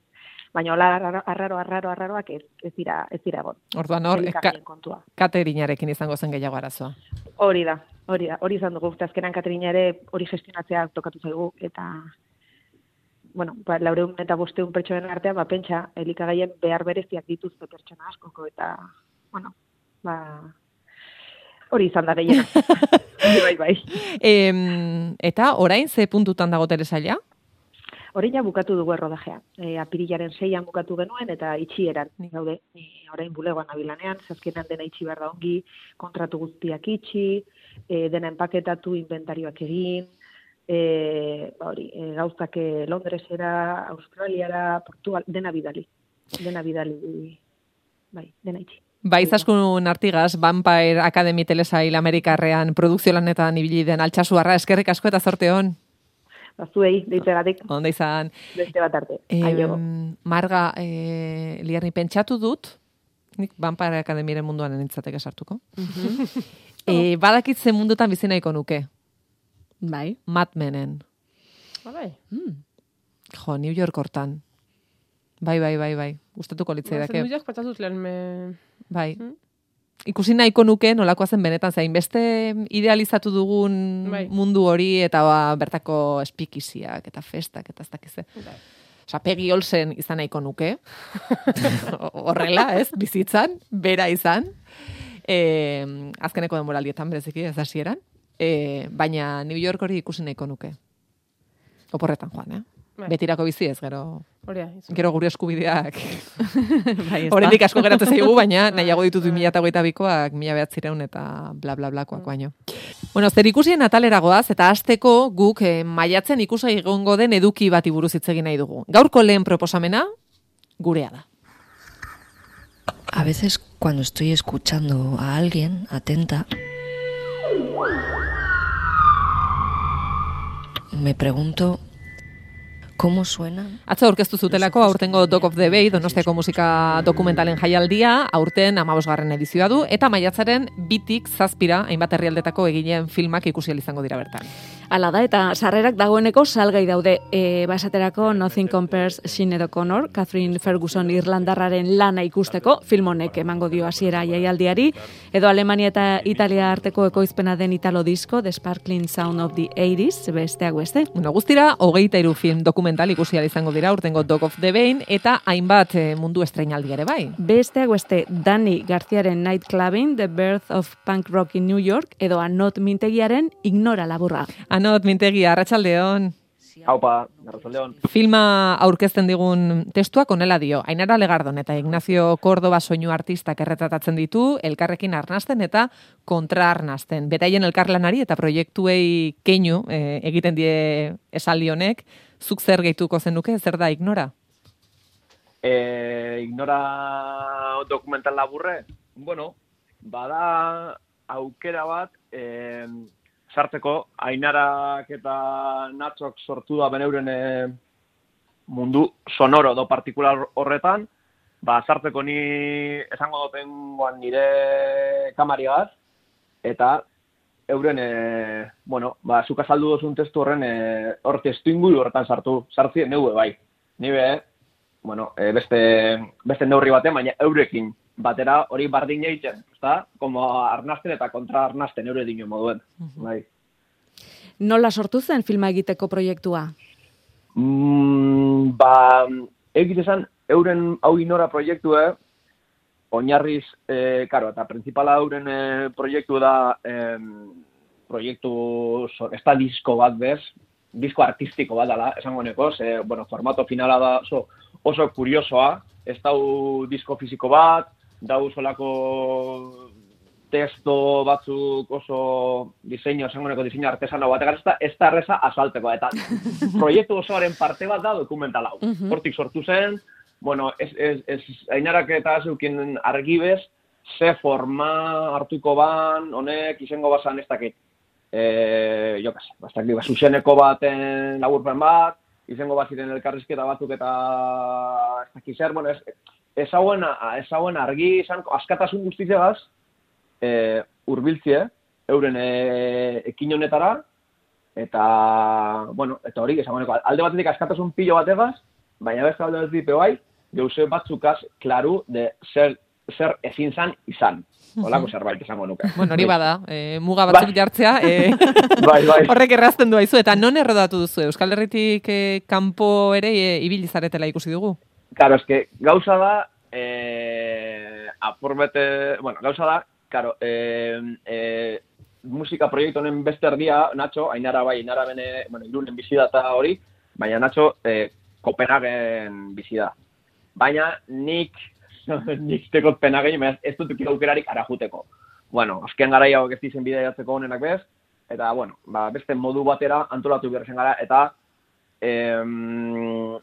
Baina hola arraro, arraro, arraro, arraroak ez, ez dira, ez dira egon. orduan hor, ka, Elikagaien kontua. katerinarekin izango zen gehiago arazoa. Hori da, hori da, hori izan dugu, eta azkenan Katerina ere hori gestionatzea tokatu zaigu, eta, bueno, ba, laureun eta bosteun pertsonen artean, ba, pentsa, elikagaien behar bereziak dituzte pertsona askoko, eta, bueno, ba, hori izan da gehiena. [LAUGHS] bai, bai. Em, eta orain ze puntutan dago telesaila? Orain ja bukatu dugu errodajea. E, apirilaren seian bukatu genuen eta itxieran nik gaude. Ni orain bulegoan nabilanean, zazkenan dena itxi behar da ongi, kontratu guztiak itxi, e, dena enpaketatu, inventarioak egin, e, ba hori, e, gauzak e, Londresera, Australiara, Portugal, dena bidali. Dena bidali, bai, dena itxi. Ba, izaskun artigaz, Vampire Academy telesail Amerikarrean produkzio lanetan ibili den altxasuarra, eskerrik asko eta zorte hon. Ba, zuei, deitzegatik, Onda izan, beste bat arte. Aio. Em, Marga, e, liarni pentsatu dut, nik Vampire Academyren munduan nintzateke sartuko. [LAUGHS] e, badakit ze mundutan bizi nahiko nuke, Bai. Mad Menen. Ba, bai. Jo, New York hortan. Bai, bai, bai, bai. Gustatuko Ba, litzaidake. zen duiak patatuz lehen me... Bai. Mm. Ikusi nahiko nuke nolakoa zen benetan zain beste idealizatu dugun Bai. mundu hori eta ba, bertako espikiziak eta festak eta ez dakize. Bai. Osa, Peggy Olsen izan nahiko nuke. [LAUGHS] Horrela, ez? Bizitzan, bera izan. E, azkeneko denboraldietan bereziki ez hasieran. E, baina New York hori ikusi nahiko nuke. Oporretan joan, eh? Bai. Betirako bizi ez, gero, izan. gero gure eskubideak [LAUGHS] bai, da. asko geratzen zaigu, baina nahiago ditut 2008 mila behatzireun eta bla bla blakoak baino. Bueno, zer ikusien atalera goaz, eta hasteko guk eh, maiatzen ikusai egongo den eduki bati buruz hitz egin nahi dugu. Gaurko lehen proposamena, gurea da. A veces cuando estoy escuchando a alguien atenta, me pregunto cómo suenan Atzo aurkeztu zutelako aurtengo Dog of the Bay Donostiako musika dokumentalen jaialdia, aurten amabosgarren edizioa du, eta maiatzaren bitik zazpira, hainbat herrialdetako egileen filmak ikusi izango dira bertan. Hala da, eta sarrerak dagoeneko salgai daude. E, basaterako Nothing Compares Sinead O'Connor, Catherine Ferguson Irlandarraren lana ikusteko, film honek emango dio hasiera jaialdiari, edo Alemania eta Italia arteko ekoizpena den italo disko, The Sparkling Sound of the 80s, besteak beste. Bueno, guztira, hogeita iru film dokumental ikusi izango dira, urtengo Dog of the Bay, eta hainbat eh, mundu estreinaldi ere bai. Besteak beste, Dani Garziaren Night Clubbing, The Birth of Punk Rock in New York, edo Anot Mintegiaren Ignora laburra. Anot, mintegi, arratsaldeon. Haupa, Arratsaldeon. Filma aurkezten digun testuak onela dio. Ainara Legardon eta Ignacio Córdoba soinu artistak erretratatzen ditu, elkarrekin arnasten eta kontra arnasten. Beraien elkarlanari eta proiektuei keinu eh, egiten die esaldi honek, zuk zer gehituko zenuke, zer da ignora? E, ignora dokumental laburre, bueno, bada aukera bat, e, sartzeko, ainarak eta natxok sortu da beneuren e, mundu sonoro do partikular horretan, ba, sartzeko ni esango duten guan nire kamarigaz, eta euren, e, bueno, ba, zuk azaldu dozun testu horren, e, hor testu inguru horretan sartu, sartzien neue bai. Nibe, bueno, e, beste, beste neurri batean, baina eurekin batera hori bardin egiten, ezta? Como arnasten eta kontra arnasten eure dino moduen. Bai. Nola sortu zen filma egiteko proiektua? Mm, ba, egite esan, euren hau inora proiektue, oinarriz, e, karo, eta principala euren e, proiektu da, em, proiektu, ez da disko bat bez, disko artistiko bat dela, esango neko, ze, bueno, formato finala da oso, oso kuriosoa, ez dau disko fiziko bat, dau solako testo batzuk oso diseño, esango neko diseño artesano bat, ez da, ez da erreza asalteko, eta [LAUGHS] proiektu osoaren parte bat da dokumental hau. Mhm. Hortik sortu zen, bueno, ez, ez, ez ainarak eta zeukin argibez, ze forma hartuko ban, honek, izango basan ez dakit. E, jo, kasi, ba, ez dakit, ba, zuzeneko baten laburpen bat, izango baziren elkarrizketa batzuk eta ez dakit zer, bueno, ez, ez hauen, ez hauen argi izan, askatasun guztitzegaz, e, urbiltzie, euren e, ekin honetara, eta, bueno, eta hori, esango neko, alde batetik askatasun pilo bategaz, baina beste alde batetik bai, geuse batzukaz, klaru, de zer, zer ezin zan izan. Olako zerbait esango nuke. Bueno, hori bada, e, muga batzuk Bai. jartzea, e, [LAUGHS] Bai, bai. horrek errazten du aizu, eta non errodatu duzu? Euskal Herritik e, kanpo ere e, ibili zaretela ikusi dugu. Claro, es que gauza da, eh, apurbete, bueno, gauza da, claro, eh, eh, musika proiektu honen beste erdia, Nacho, Ainara bai, Ainara bene, bueno, irunen bizi da eta hori, baina Nacho, eh, Kopenhagen bizi. Baina nik, [LAUGHS] nik teko baina ez dut aukerarik ara juteko. Bueno, azken gara hauek ez dizen bidea jatzeko honenak bez, eta, bueno, ba, beste modu batera antolatu behar gara, eta em,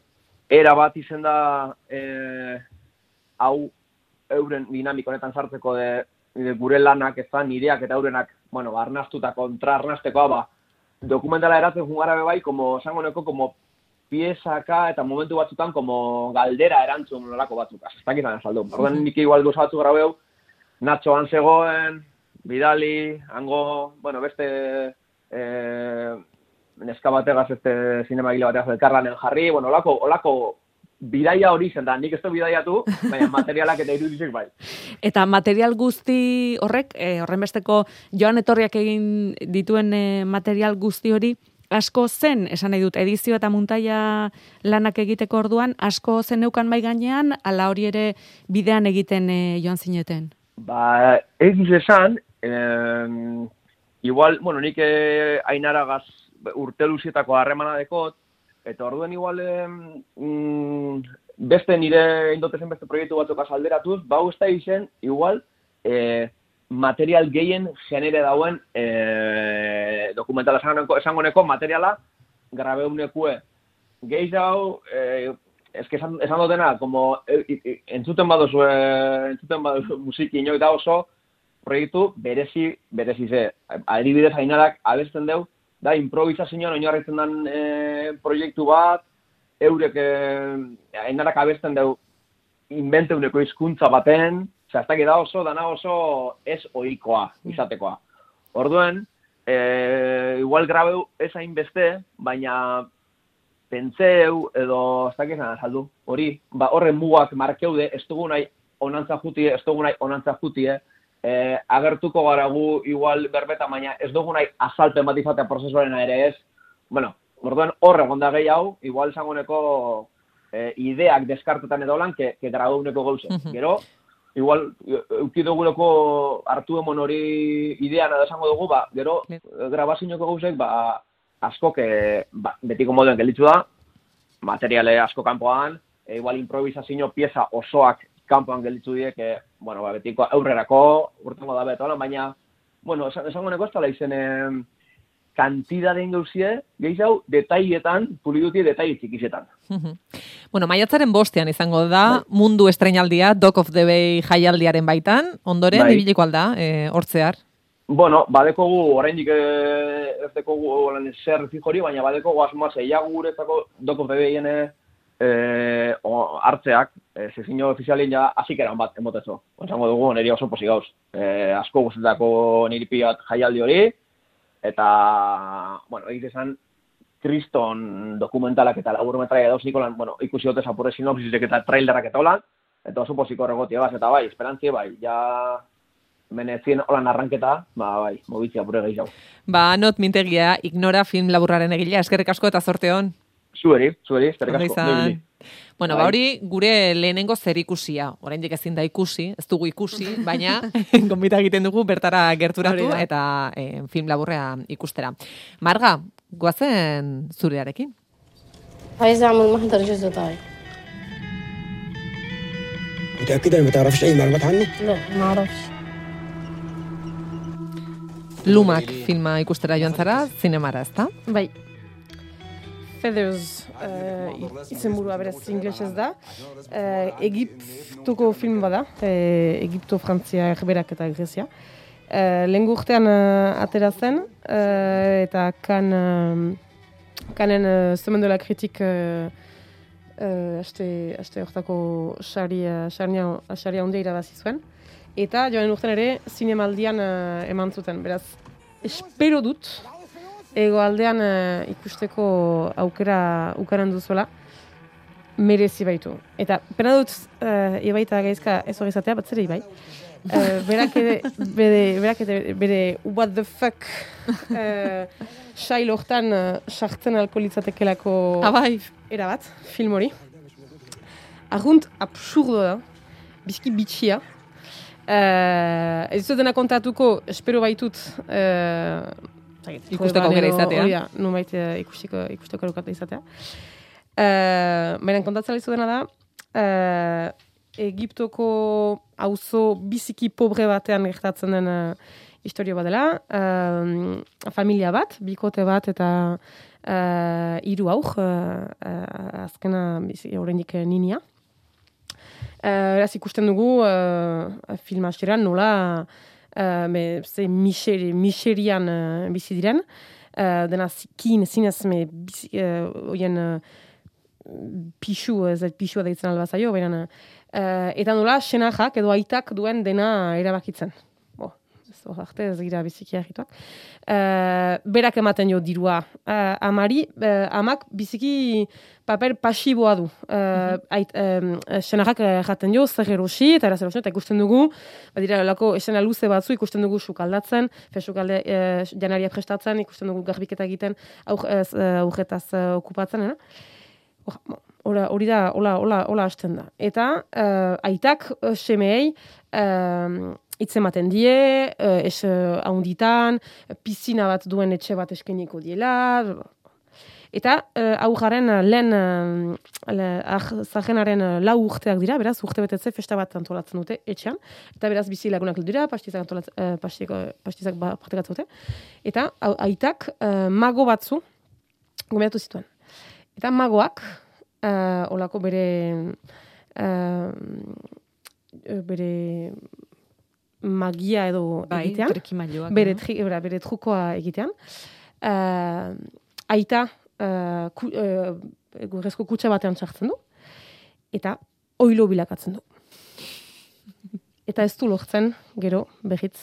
era bat izen da eh, hau euren dinamiko honetan sartzeko de, de gure lanak ez da, nireak eta eurenak, bueno, ba, arnastuta kontra arnastekoa, ba, dokumentala eratzen jungara bai, como, esango neko, como piezaka eta momentu batzutan como galdera erantzun nolako batzuk. Ez dakit zan azaldu. Orduan nik igual gauza batzuk grabeu, Nacho zegoen, Bidali, hango, bueno, beste eh, neska bategaz, este zinema gile bategaz elkarlanen jarri, bueno, olako, olako bidaia hori zen da, nik ez du bidaiatu, baina materialak eta irudizek bai. [LAUGHS] Eta material guzti horrek, e, horren besteko joan etorriak egin dituen e, material guzti hori, asko zen, esan nahi dut, edizio eta muntaia lanak egiteko orduan, asko zen neukan bai gainean, ala hori ere bidean egiten e, joan zineten. Ba, egiz esan, em, igual, bueno, nik eh, ainaragaz urte luzietako harremana dekot, eta orduen igual mm, beste nire indotezen beste proiektu batzuk azalderatuz, bau ez da izen, igual, eh, material gehien genere dauen eh, dokumentala esango, esango neko materiala grabeunekue. Gehi hau, ez que esan, esan dutena, como i- i- entzuten baduzu, eh, entzuten baduzu musiki inoik da oso, proiektu berezi, berezi ze. Adibidez hainarak abesten deu, da improvisazioan oinarritzen den eh, proiektu bat, eurek eh, hainarak abesten deu inventeuneko hizkuntza baten, Osea, ez dakit da oso, dana oso ez ohikoa izatekoa. Orduen, e, igual grabeu ez hainbeste, baina pentseu edo ez dakit zan azaldu, hori, ba, horren mugak markeude, ez dugu nahi onantza jutie, ez dugu nahi onantza jutie, e, agertuko gara gu igual berbeta, baina ez dugu nahi azalpen bat izatea prozesuarena ere ez, bueno, orduan horre gonda gehi hau, igual esangoneko e, ideak deskartetan edo lan, ke, ke grabauneko gauze. Mhm. Gero, igual, euki duguleko hartu emon hori idean edo esango dugu, ba, gero, grabazinoko gauzek, ba, asko, que, ba, betiko moduen gelditzu da, materiale asko kanpoan, e, igual improvisazio pieza osoak kanpoan gelditzu die, que, bueno, ba, betiko aurrerako, urtengo da betolan, baina, bueno, esan- esango neko ez dela izen, em, kantidaden gauzie, gehiago, detaietan, puliduti detaile txikisetan. Mhm. bueno, maiatzaren bostean izango da, mundu estrenaldia, Dock of the Bay jaialdiaren baitan, ondoren, Bai. ibiliko alda, e, hortzear. Bueno, badekogu, oraindik eh, ez dekogu zer fijori, baina badekogu asmoa zeiago guretzako doko bebeien eh, o- hartzeak, eh, sezino ofizialien ja azikeran bat emotezo. Osango dugu, niri oso posi gauz. Eh, asko guztetako niri pilat jaialdi hori, eta, bueno, egite esan, kriston dokumentalak eta laburmetraia dauz Nikolan, bueno, ikusi dute zapurre sinopsisek eta trailerak eta holan, eta oso posiko erregotia baz, eta bai, esperantzie bai, ja menezien holan arranketa, ba bai, mobitzia pure gehiago. Ba, not mintegia, ignora film laburraren egilea, eskerrik asko eta zorte hon. Zueri, zueri, eskerrik Ondo asko. izan. Nibili. Bueno, Bai. ba hori gure lehenengo zer ikusia. Oraindik ezin da ikusi, ez dugu ikusi, [LAUGHS] baina [LAUGHS] gonbita egiten dugu bertara gerturatu Hori da. eta eh, film laburrea ikustera. Marga, goazen zurearekin. عايزة أعمل محضر جزء طاي متأكدة إنك ما تعرفش أي معلومات عنه؟ لا ما أعرفش Lumak filma ikustera joan zara, zinemara, ezta? Bai. Feathers uh, izenburua berez inglesez da. Uh, Egiptuko film bada, uh, Egipto, Frantzia, Erberak eta Grezia. Uh, lehen urtean uh, atera zen, uh, eta kan, uh, kanen uh, Semaine de la Critique uh, aste, aste hortako saria, saria, saria ondia irabazi zuen. Eta joan urten ere zinemaldian uh, eman zuten. Beraz, espero dut, ego aldean eh, ikusteko aukera ukaran duzuela, merezi baitu. Eta pena dut, uh, ibaita gaizka ez hori izatea, bat zere ibai. Uh, berak ere, bere, berak ere, bere what the fuck uh, sail hortan sartzen alko litzatekelako Abai, erabat, film hori. Arrunt absurdo da, bizki bitxia. Uh, ez dut dena kontatuko, espero baitut, uh, zagit, Ikusteko aukera izatea. Hori da, nunbait eh, ikusteko, ikusteko aukera izatea. Uh, Baina kontatzen lizu dena da, uh, Egiptoko auzo biziki pobre batean gertatzen den uh, historio bat dela, uh, familia bat, bikote bat eta uh, hiru aur, uh, azkena bizi, oraindik eh, ninia. Uh, beraz ikusten dugu uh, film nola uh, me, ze miseri, miserian uh, bizi diren. Uh, dena zikin, zinez, me, bizi, uh, oien uh, pixu, ez da pixua deitzen alba zaio, baina uh, eta nola senajak edo aitak duen dena erabakitzen. Ez hor arte ez gira biziki agituak. Uh, berak ematen jo dirua. Uh, amari, uh, amak biziki paper pasiboa du. Uh, ait, senajak uh, jaten jo, zer erosi, eta eraz erosi, eta ikusten dugu, badira lako esena luze batzu, ikusten dugu sukaldatzen, fe sukalde uh, janaria prestatzen, ikusten dugu garbiketa egiten, aur, ez, aurretaz okupatzen, eh? Hora, hori da, hola, hola, hola hasten da. Eta uh, aitak uh, itzematen die, uh, es uh, haunditan, pizina bat duen etxe bat eskeniko diela, Eta uh, aujaren uh, lehen uh, ah, zajenaren uh, lau urteak dira, beraz, urte betetze festa bat antolatzen dute etxean. Eta beraz, bizi lagunak dira, pastizak, antolat, uh, pastizak ba, partekatzen dute. Eta aitak uh, mago batzu gomendatu zituen. Eta magoak, uh, olako bere uh, bere magia edo Bai, egitean, trikimailuak. bere, no? tri, bera, bere trukoa egitean. Uh, aita uh, ku, uh, gurrezko kutsa batean sartzen du, eta oilo bilakatzen du. Eta ez du lortzen, gero, berriz,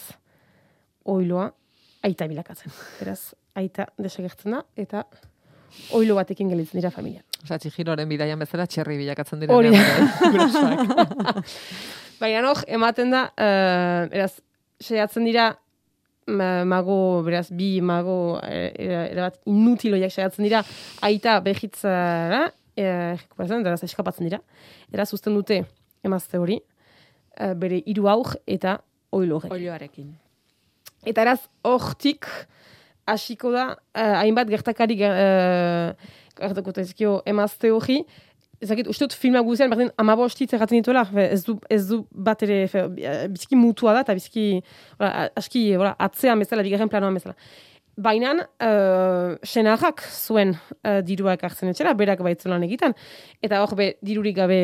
oiloa aita bilakatzen. Beraz, aita desagertzen da, eta oilo batekin gelitzen dira familia. Osa, txihiroren bidaian bezala txerri bilakatzen dira. Hori. [LAUGHS] [LAUGHS] Baina hor, ematen da, uh, beraz, saiatzen dira, ma- mago, beraz, bi mago, eh, era- erabat inutiloiak saiatzen dira, aita behitzara, eh, rekuperatzen, beraz, eskapatzen dira. Eraz, uzten dute, emazte hori, eh, bere hiru aur eta oilo. Oiloarekin. Eta eraz, hortik, hasiko da, eh, hainbat gertakari uh, gertako tezkio emazte hori, ezakit, uste dut filma guzian, berdin, amabostitz erraten dituela, ez du, ez du bat ere, fe, eh, biziki mutua da, eta biziki, ora, aski, ora, atzean bezala, bigarren planoan bezala. Baina, uh, senarrak zuen uh, dirua ekartzen etxera, berak baitzelan egiten, eta hor be, dirurik gabe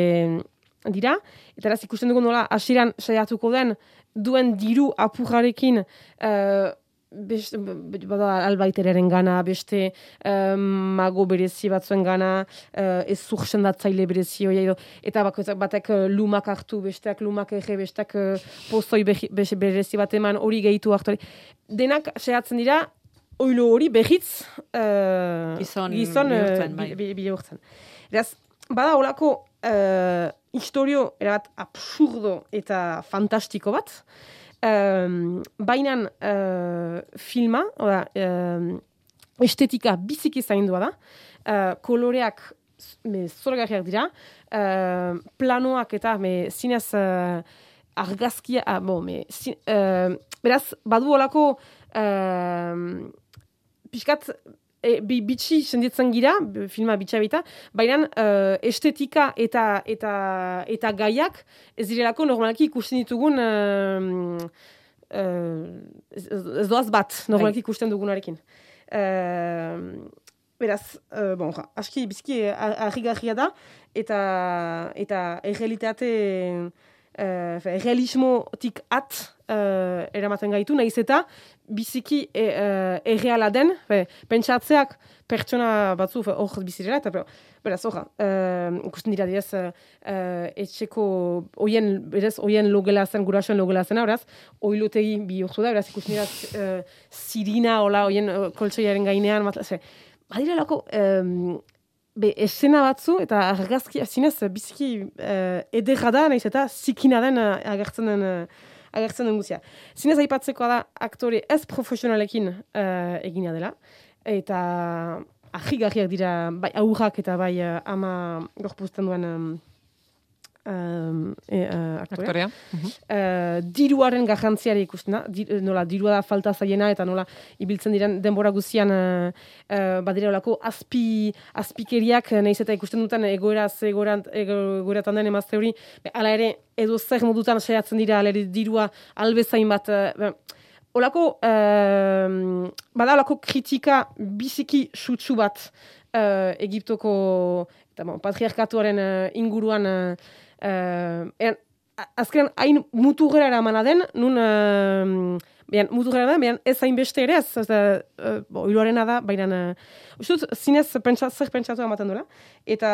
dira, eta eraz ikusten dugu nola, hasiran saiatuko den, duen diru apurrarekin, uh, beste, bada albaiteraren gana, beste um, mago berezi batzuen gana, uh, ez zursendatzaile berezi hori, edo, eta bakoitzak batek uh, lumak hartu, besteak lumak ege, besteak uh, pozoi behi- beste berezi bat eman, hori gehitu hartu. Denak sehatzen dira, oilo hori behitz uh, Gizon gizon bai. bi- bi- bihurtzen. Beraz, bada olako uh, historio erabat absurdo eta fantastiko bat, um, bainan uh, filma, oda, um, estetika biziki zaindua da, uh, koloreak me zoragarriak dira, uh, planoak eta me zinez uh, argazkia, ah, bon, me, zin, uh, beraz, badu olako uh, pixkat e, bi, bitxi senditzen gira, filma bitxa bita, baina eh, estetika eta, eta, eta gaiak ez direlako normalki ikusten ditugun uh, ez, ez doaz bat normalki ikusten dugunarekin. Uh, beraz, uh, bon, ja, aski bizki harrigarria da, eta, eta errealitate uh, realismotik at uh, eramaten gaitu, nahiz eta biziki e, uh, erreala den, fe, pentsatzeak pertsona batzu hor bizirela, eta beraz, uh, ikusten dira direz, uh, etxeko, oien, berez, oien logela zen, gurasoen logela zena, beraz, oilotegi bihurtu da, beraz, ikusten dira uh, zirina, hola, oien koltsoiaren gainean, matla, ze, badira lako, um, be, esena batzu, eta argazki, zinez, biziki uh, ederra da, nahiz eta zikina den uh, agertzen den, uh, agertzen den guzia. Zinez aipatzekoa da aktore ez profesionalekin uh, egina dela, eta ahigarriak dira bai aurrak eta bai ama gorpuzten duen um, um, e, uh, aktorea. Aktorea. Mhm. Eh, diruaren garrantziari ikusten da, di, nola dirua da falta zaiena eta nola ibiltzen diren denbora guztian uh, uh, badira olako azpi, azpikeriak eh, nahiz eta ikusten duten egoera ze egoeran- egoeratan den emazte hori, be, hala ere edo zer modutan saiatzen dira hala ere dirua albezain bat uh, Olako, uh, bada olako kritika biziki sutsu bat uh, Egiptoko eta, bon, patriarkatuaren uh, inguruan uh, uh, ean, a- azkenan hain muturrera eramana den, nun uh, Behan, muturrera da, behan ez hainbeste ere, ez, ez da, uh, bo, da, baina, uh, uste dut, zinez pentsa, zer pentsatu ematen duela, eta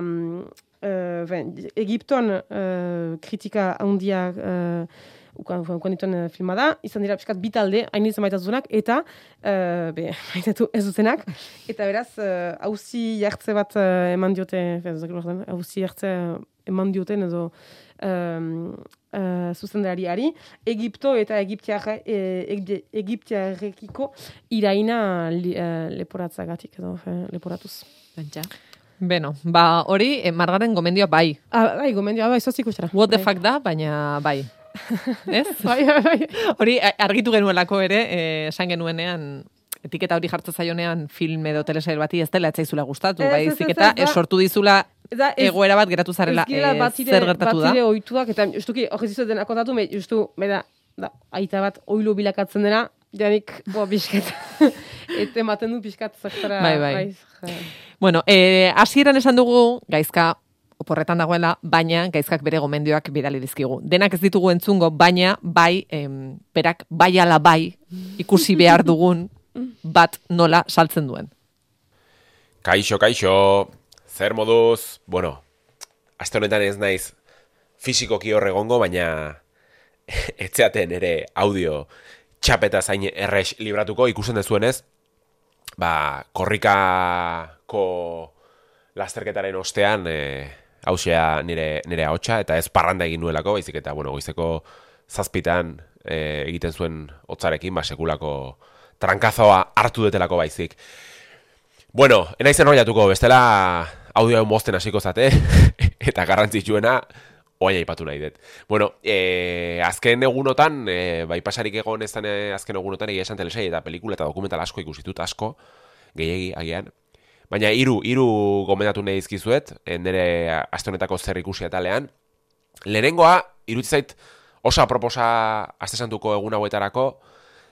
um, uh, ben, Egipton uh, kritika handia uh, ukan, ukan dituen uh, filma da, izan dira pixkat bi talde, hain izan maitazunak, eta uh, be, [LAUGHS] maitatu ez dutenak, eta beraz, uh, hauzi jartze bat uh, eman diote, hauzi jartze uh, eman dioten edo um, uh, zuzendariari, Egipto eta Egiptiarre, e, Egi- Egiptiarrekiko iraina li, uh, leporatzagatik edo eh, leporatuz. Bentsa. Beno, ba, hori, eh, margaren gomendioa bai. Ah, bai, gomendio, bai, zozik ikustera. What the Bai. fuck da, baina bai. [LAUGHS] Ez? Bai, bai, bai. Hori argitu genuelako ere, eh, esan genuenean, etiketa hori jartzen zaionean film edo telesail bati ez dela etzaizula gustatu, Ez, bai, ez, ziketa, ez, sortu dizula Da, ez- egoera bat geratu zarela, Ez eh, batire, zer gertatu da. batire oituak, eta justuki, hori zizu dena kontatu, me, justu, me da, da, aita bat oilo bilakatzen dena, janik, boa, bisket, [LAUGHS] eta ematen du pixkat zaktara. Bai, bai. ja. Bueno, eh, hasieran esan dugu, gaizka oporretan dagoela, baina gaizkak bere gomendioak bidali dizkigu. Denak ez ditugu entzungo, baina bai, em, berak bai ala bai ikusi behar dugun bat nola saltzen duen. Kaixo, kaixo, zer moduz, bueno, aste honetan ez naiz fisikoki hor egongo, baina [LAUGHS] etzeaten ere audio txapeta zain errex libratuko ikusten dezuenez, ba, korrikako lasterketaren ostean, e, hausea nire, nire ahotsa eta ez parranda egin nuelako, baizik eta, bueno, goizeko zazpitan e, egiten zuen hotzarekin, ba, sekulako trankazoa hartu detelako baizik. Bueno, enaiz enrollatuko, bestela audio hau mozten hasiko zate, [LAUGHS] eta garrantzitsuena, oain aipatu nahi dut. Bueno, e, azken egunotan, e, bai pasarik egon ez azken egunotan egia esan telesai eta pelikula eta dokumental asko ikusitut asko, gehiegi agian. Baina hiru hiru gomendatu nahi dizkizuet, eh, nire aste honetako zer ikusi atalean. Lehenengoa, iruditzen zait oso aproposa aste santuko egun hauetarako,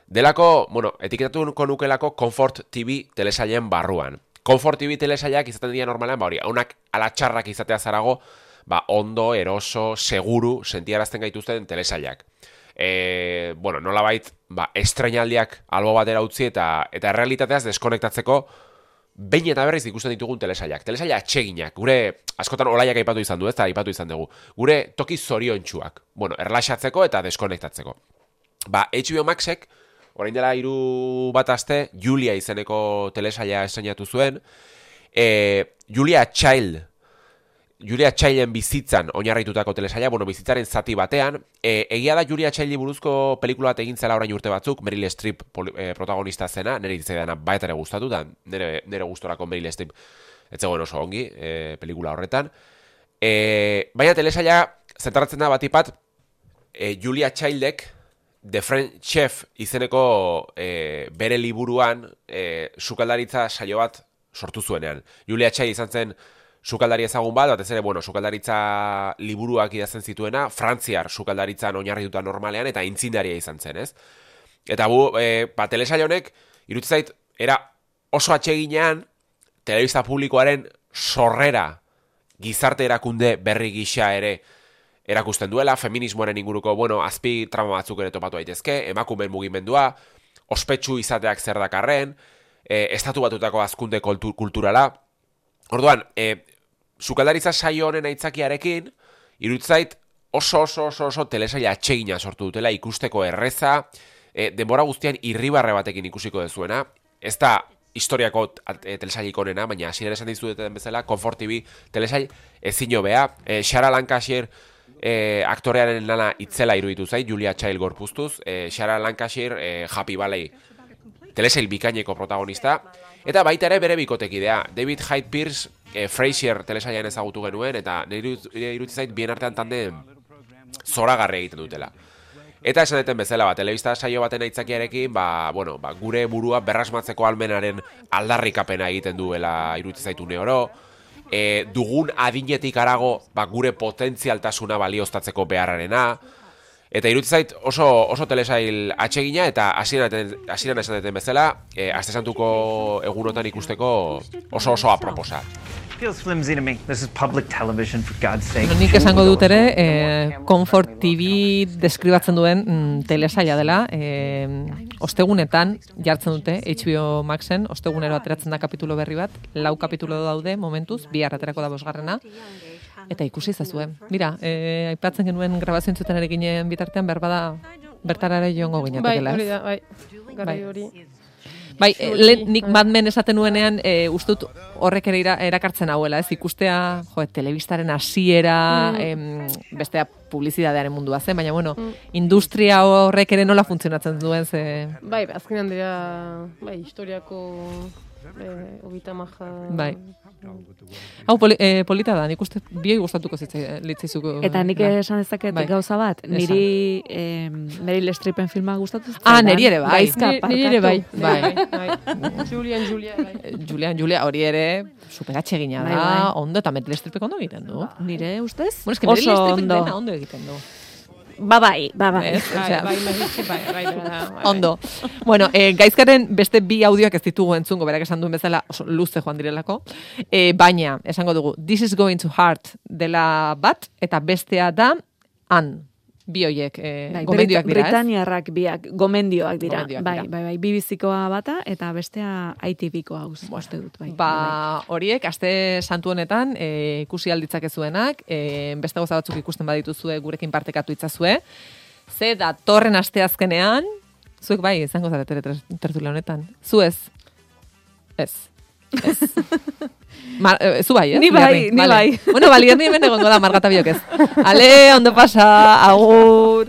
delako, bueno, etiketatuko nukelako Comfort TV telesailen barruan. Comfort TV telesailak izaten dira normalean, ba hori, haunak alatxarrak izatea zarago, ba ondo, eroso, seguru, sentiarazten gaituzten telesailak. E, bueno, nolabait, ba, estrenaldiak albo batera utzi eta eta errealitateaz deskonektatzeko behin eta berriz ikusten ditugun telesailak. Telesaila atseginak, gure askotan olaiak aipatu izan du, ez da aipatu izan dugu. Gure toki zoriontsuak, bueno, erlaxatzeko eta deskonektatzeko. Ba, HBO Maxek, orain dela hiru bat aste, Julia izeneko telesaila estrenatu zuen, e, Julia Child Julia Childen bizitzan oinarritutako telesaila, bueno, bizitzaren zati batean, e, egia da Julia Childi buruzko pelikula bat egin zela orain urte batzuk, Meryl Streep poli- e, protagonista zena, nire ditzaidana baita ere gustatu, da nire, nire gustorako Meryl Streep ez zegoen oso ongi e, pelikula horretan. E, baina telesaila zentratzen da batipat e, Julia Childek The French Chef izeneko e, bere liburuan e, sukaldaritza saio bat sortu zuenean. Julia Child izan zen sukaldari ezagun bat, batez ere, bueno, sukaldaritza liburuak idazten zituena, frantziar sukaldaritzan oinarrituta normalean, eta intzindaria izan zen, ez? Eta bu, e, ba, telesail honek, iruditzen zait, era oso atseginean, telebista publikoaren sorrera gizarte erakunde berri gisa ere erakusten duela, feminismoaren inguruko, bueno, azpi trama batzuk ere topatu daitezke, emakumeen mugimendua, ospetsu izateak zer dakarren, e, estatu batutako azkunde kultu- kulturala. Orduan, e, sukaldaritza saio honen aitzakiarekin, irutzait oso oso oso oso telesaila atsegina sortu dutela ikusteko erreza, e, denbora guztian irribarre batekin ikusiko dezuena, ez da historiako e, telesailik onena, baina hasiera esan dizuten bezala, Comfort TV telesail ezin hobea, e, Shara Lancashire e, aktorearen lana itzela iruditu zait, Julia Child gorpuztuz, e, Shara Lancashire e, Happy Valley telesail bikaineko protagonista, eta baita ere bere bikotekidea, David Hyde Pierce e, Frasier telesailan ezagutu genuen, eta nire iruditzen zait bien artean tanden zoragarri egiten dutela. Eta esan deten bezala, ba, telebista saio baten aitzakiarekin, ba, bueno, ba, gure burua berrasmatzeko almenaren aldarrikapena egiten duela iruditzen zaitu oro, e, dugun adinetik arago ba, gure potentzialtasuna balioztatzeko beharrarena, Eta iruditzen zait oso, oso telesail atsegina eta hasieran esan duten bezala, e, aste santuko egunotan ikusteko oso oso aproposa. Feels flimsy to me. This is public television, for God's sake. Nik esango dut ere, eh, Comfort TV deskribatzen duen mm, telesaila dela, eh, ostegunetan jartzen dute HBO Maxen, ostegunero ateratzen da kapitulo berri bat, lau kapitulo daude momentuz, bi aterako da bosgarrena, eta ikusi zazue. Mira, eh, aipatzen genuen grabazioen zuten ere ginen bitartean, berbada bertara ere joango Bai, ginetekela, hori da, bai. Bai. hori. Bai, eh, lehen nik Mad Men esaten nuenean, e, ustut horrek ere erakartzen hauela, ez? Ikustea, jo, telebistaren hasiera, Mm. em, bestea publizidadearen mundua zen, baina bueno, industria horrek ere nola funtzionatzen duen, ze... Bai, azkenean dira, bai, historiako eh, ogita maja... Bai. Hau, poli, eh, polita da, nik uste bioi gustatuko zitzai- litzaizuko. Eta nik da. esan dezaket Bai. gauza bat, niri eh, Meryl Streepen filma gustatu Ah, niri ere bai. Gaizka, Ni- niri ere bai. Bai. Bai, bai. Julian, Julia, bai. Eh, Julian, Julia, hori ere superatxegina da, Bai, bai. ondo, eta Meryl Streepek ondo egiten du. Nire ustez? Bueno, es que Meryl Streepek ondo. dena ondo egiten du. Ba bai, ba bai. Ez? Bai, bai, bai, bai, bai, bera da, bai, Ondo. Bueno, eh, gaizkaren beste bi audioak ez ditugu entzungo, berak esan duen bezala oso luze joan direlako. Eh, baina, esango dugu, This is going to heart dela bat, eta bestea da, han. Bi hoiek, eh, Bai, gomendioak dira? Britaniarrak biak, gomendioak dira. Gomendioak bai, dira. bai, bai, BBC-koa bata eta bestea ITV-koa uste dut. Bai, Ba, horiek, aste santu honetan, e, ikusi alditzakezuenak, e, beste gauza batzuk ikusten badituzue gurekin partekatu itzazue. Ze datorren asteazkenean, zuek bai, izango zarete ter- tertulia honetan. Zu ez? Ez. Ez. [LAUGHS] Mar, eh, zu bai, ez? Ni bai, ni Vale. bai. Bueno, balierni hemen egongo da, margata biok ez. Ale, ondo pasa, agur.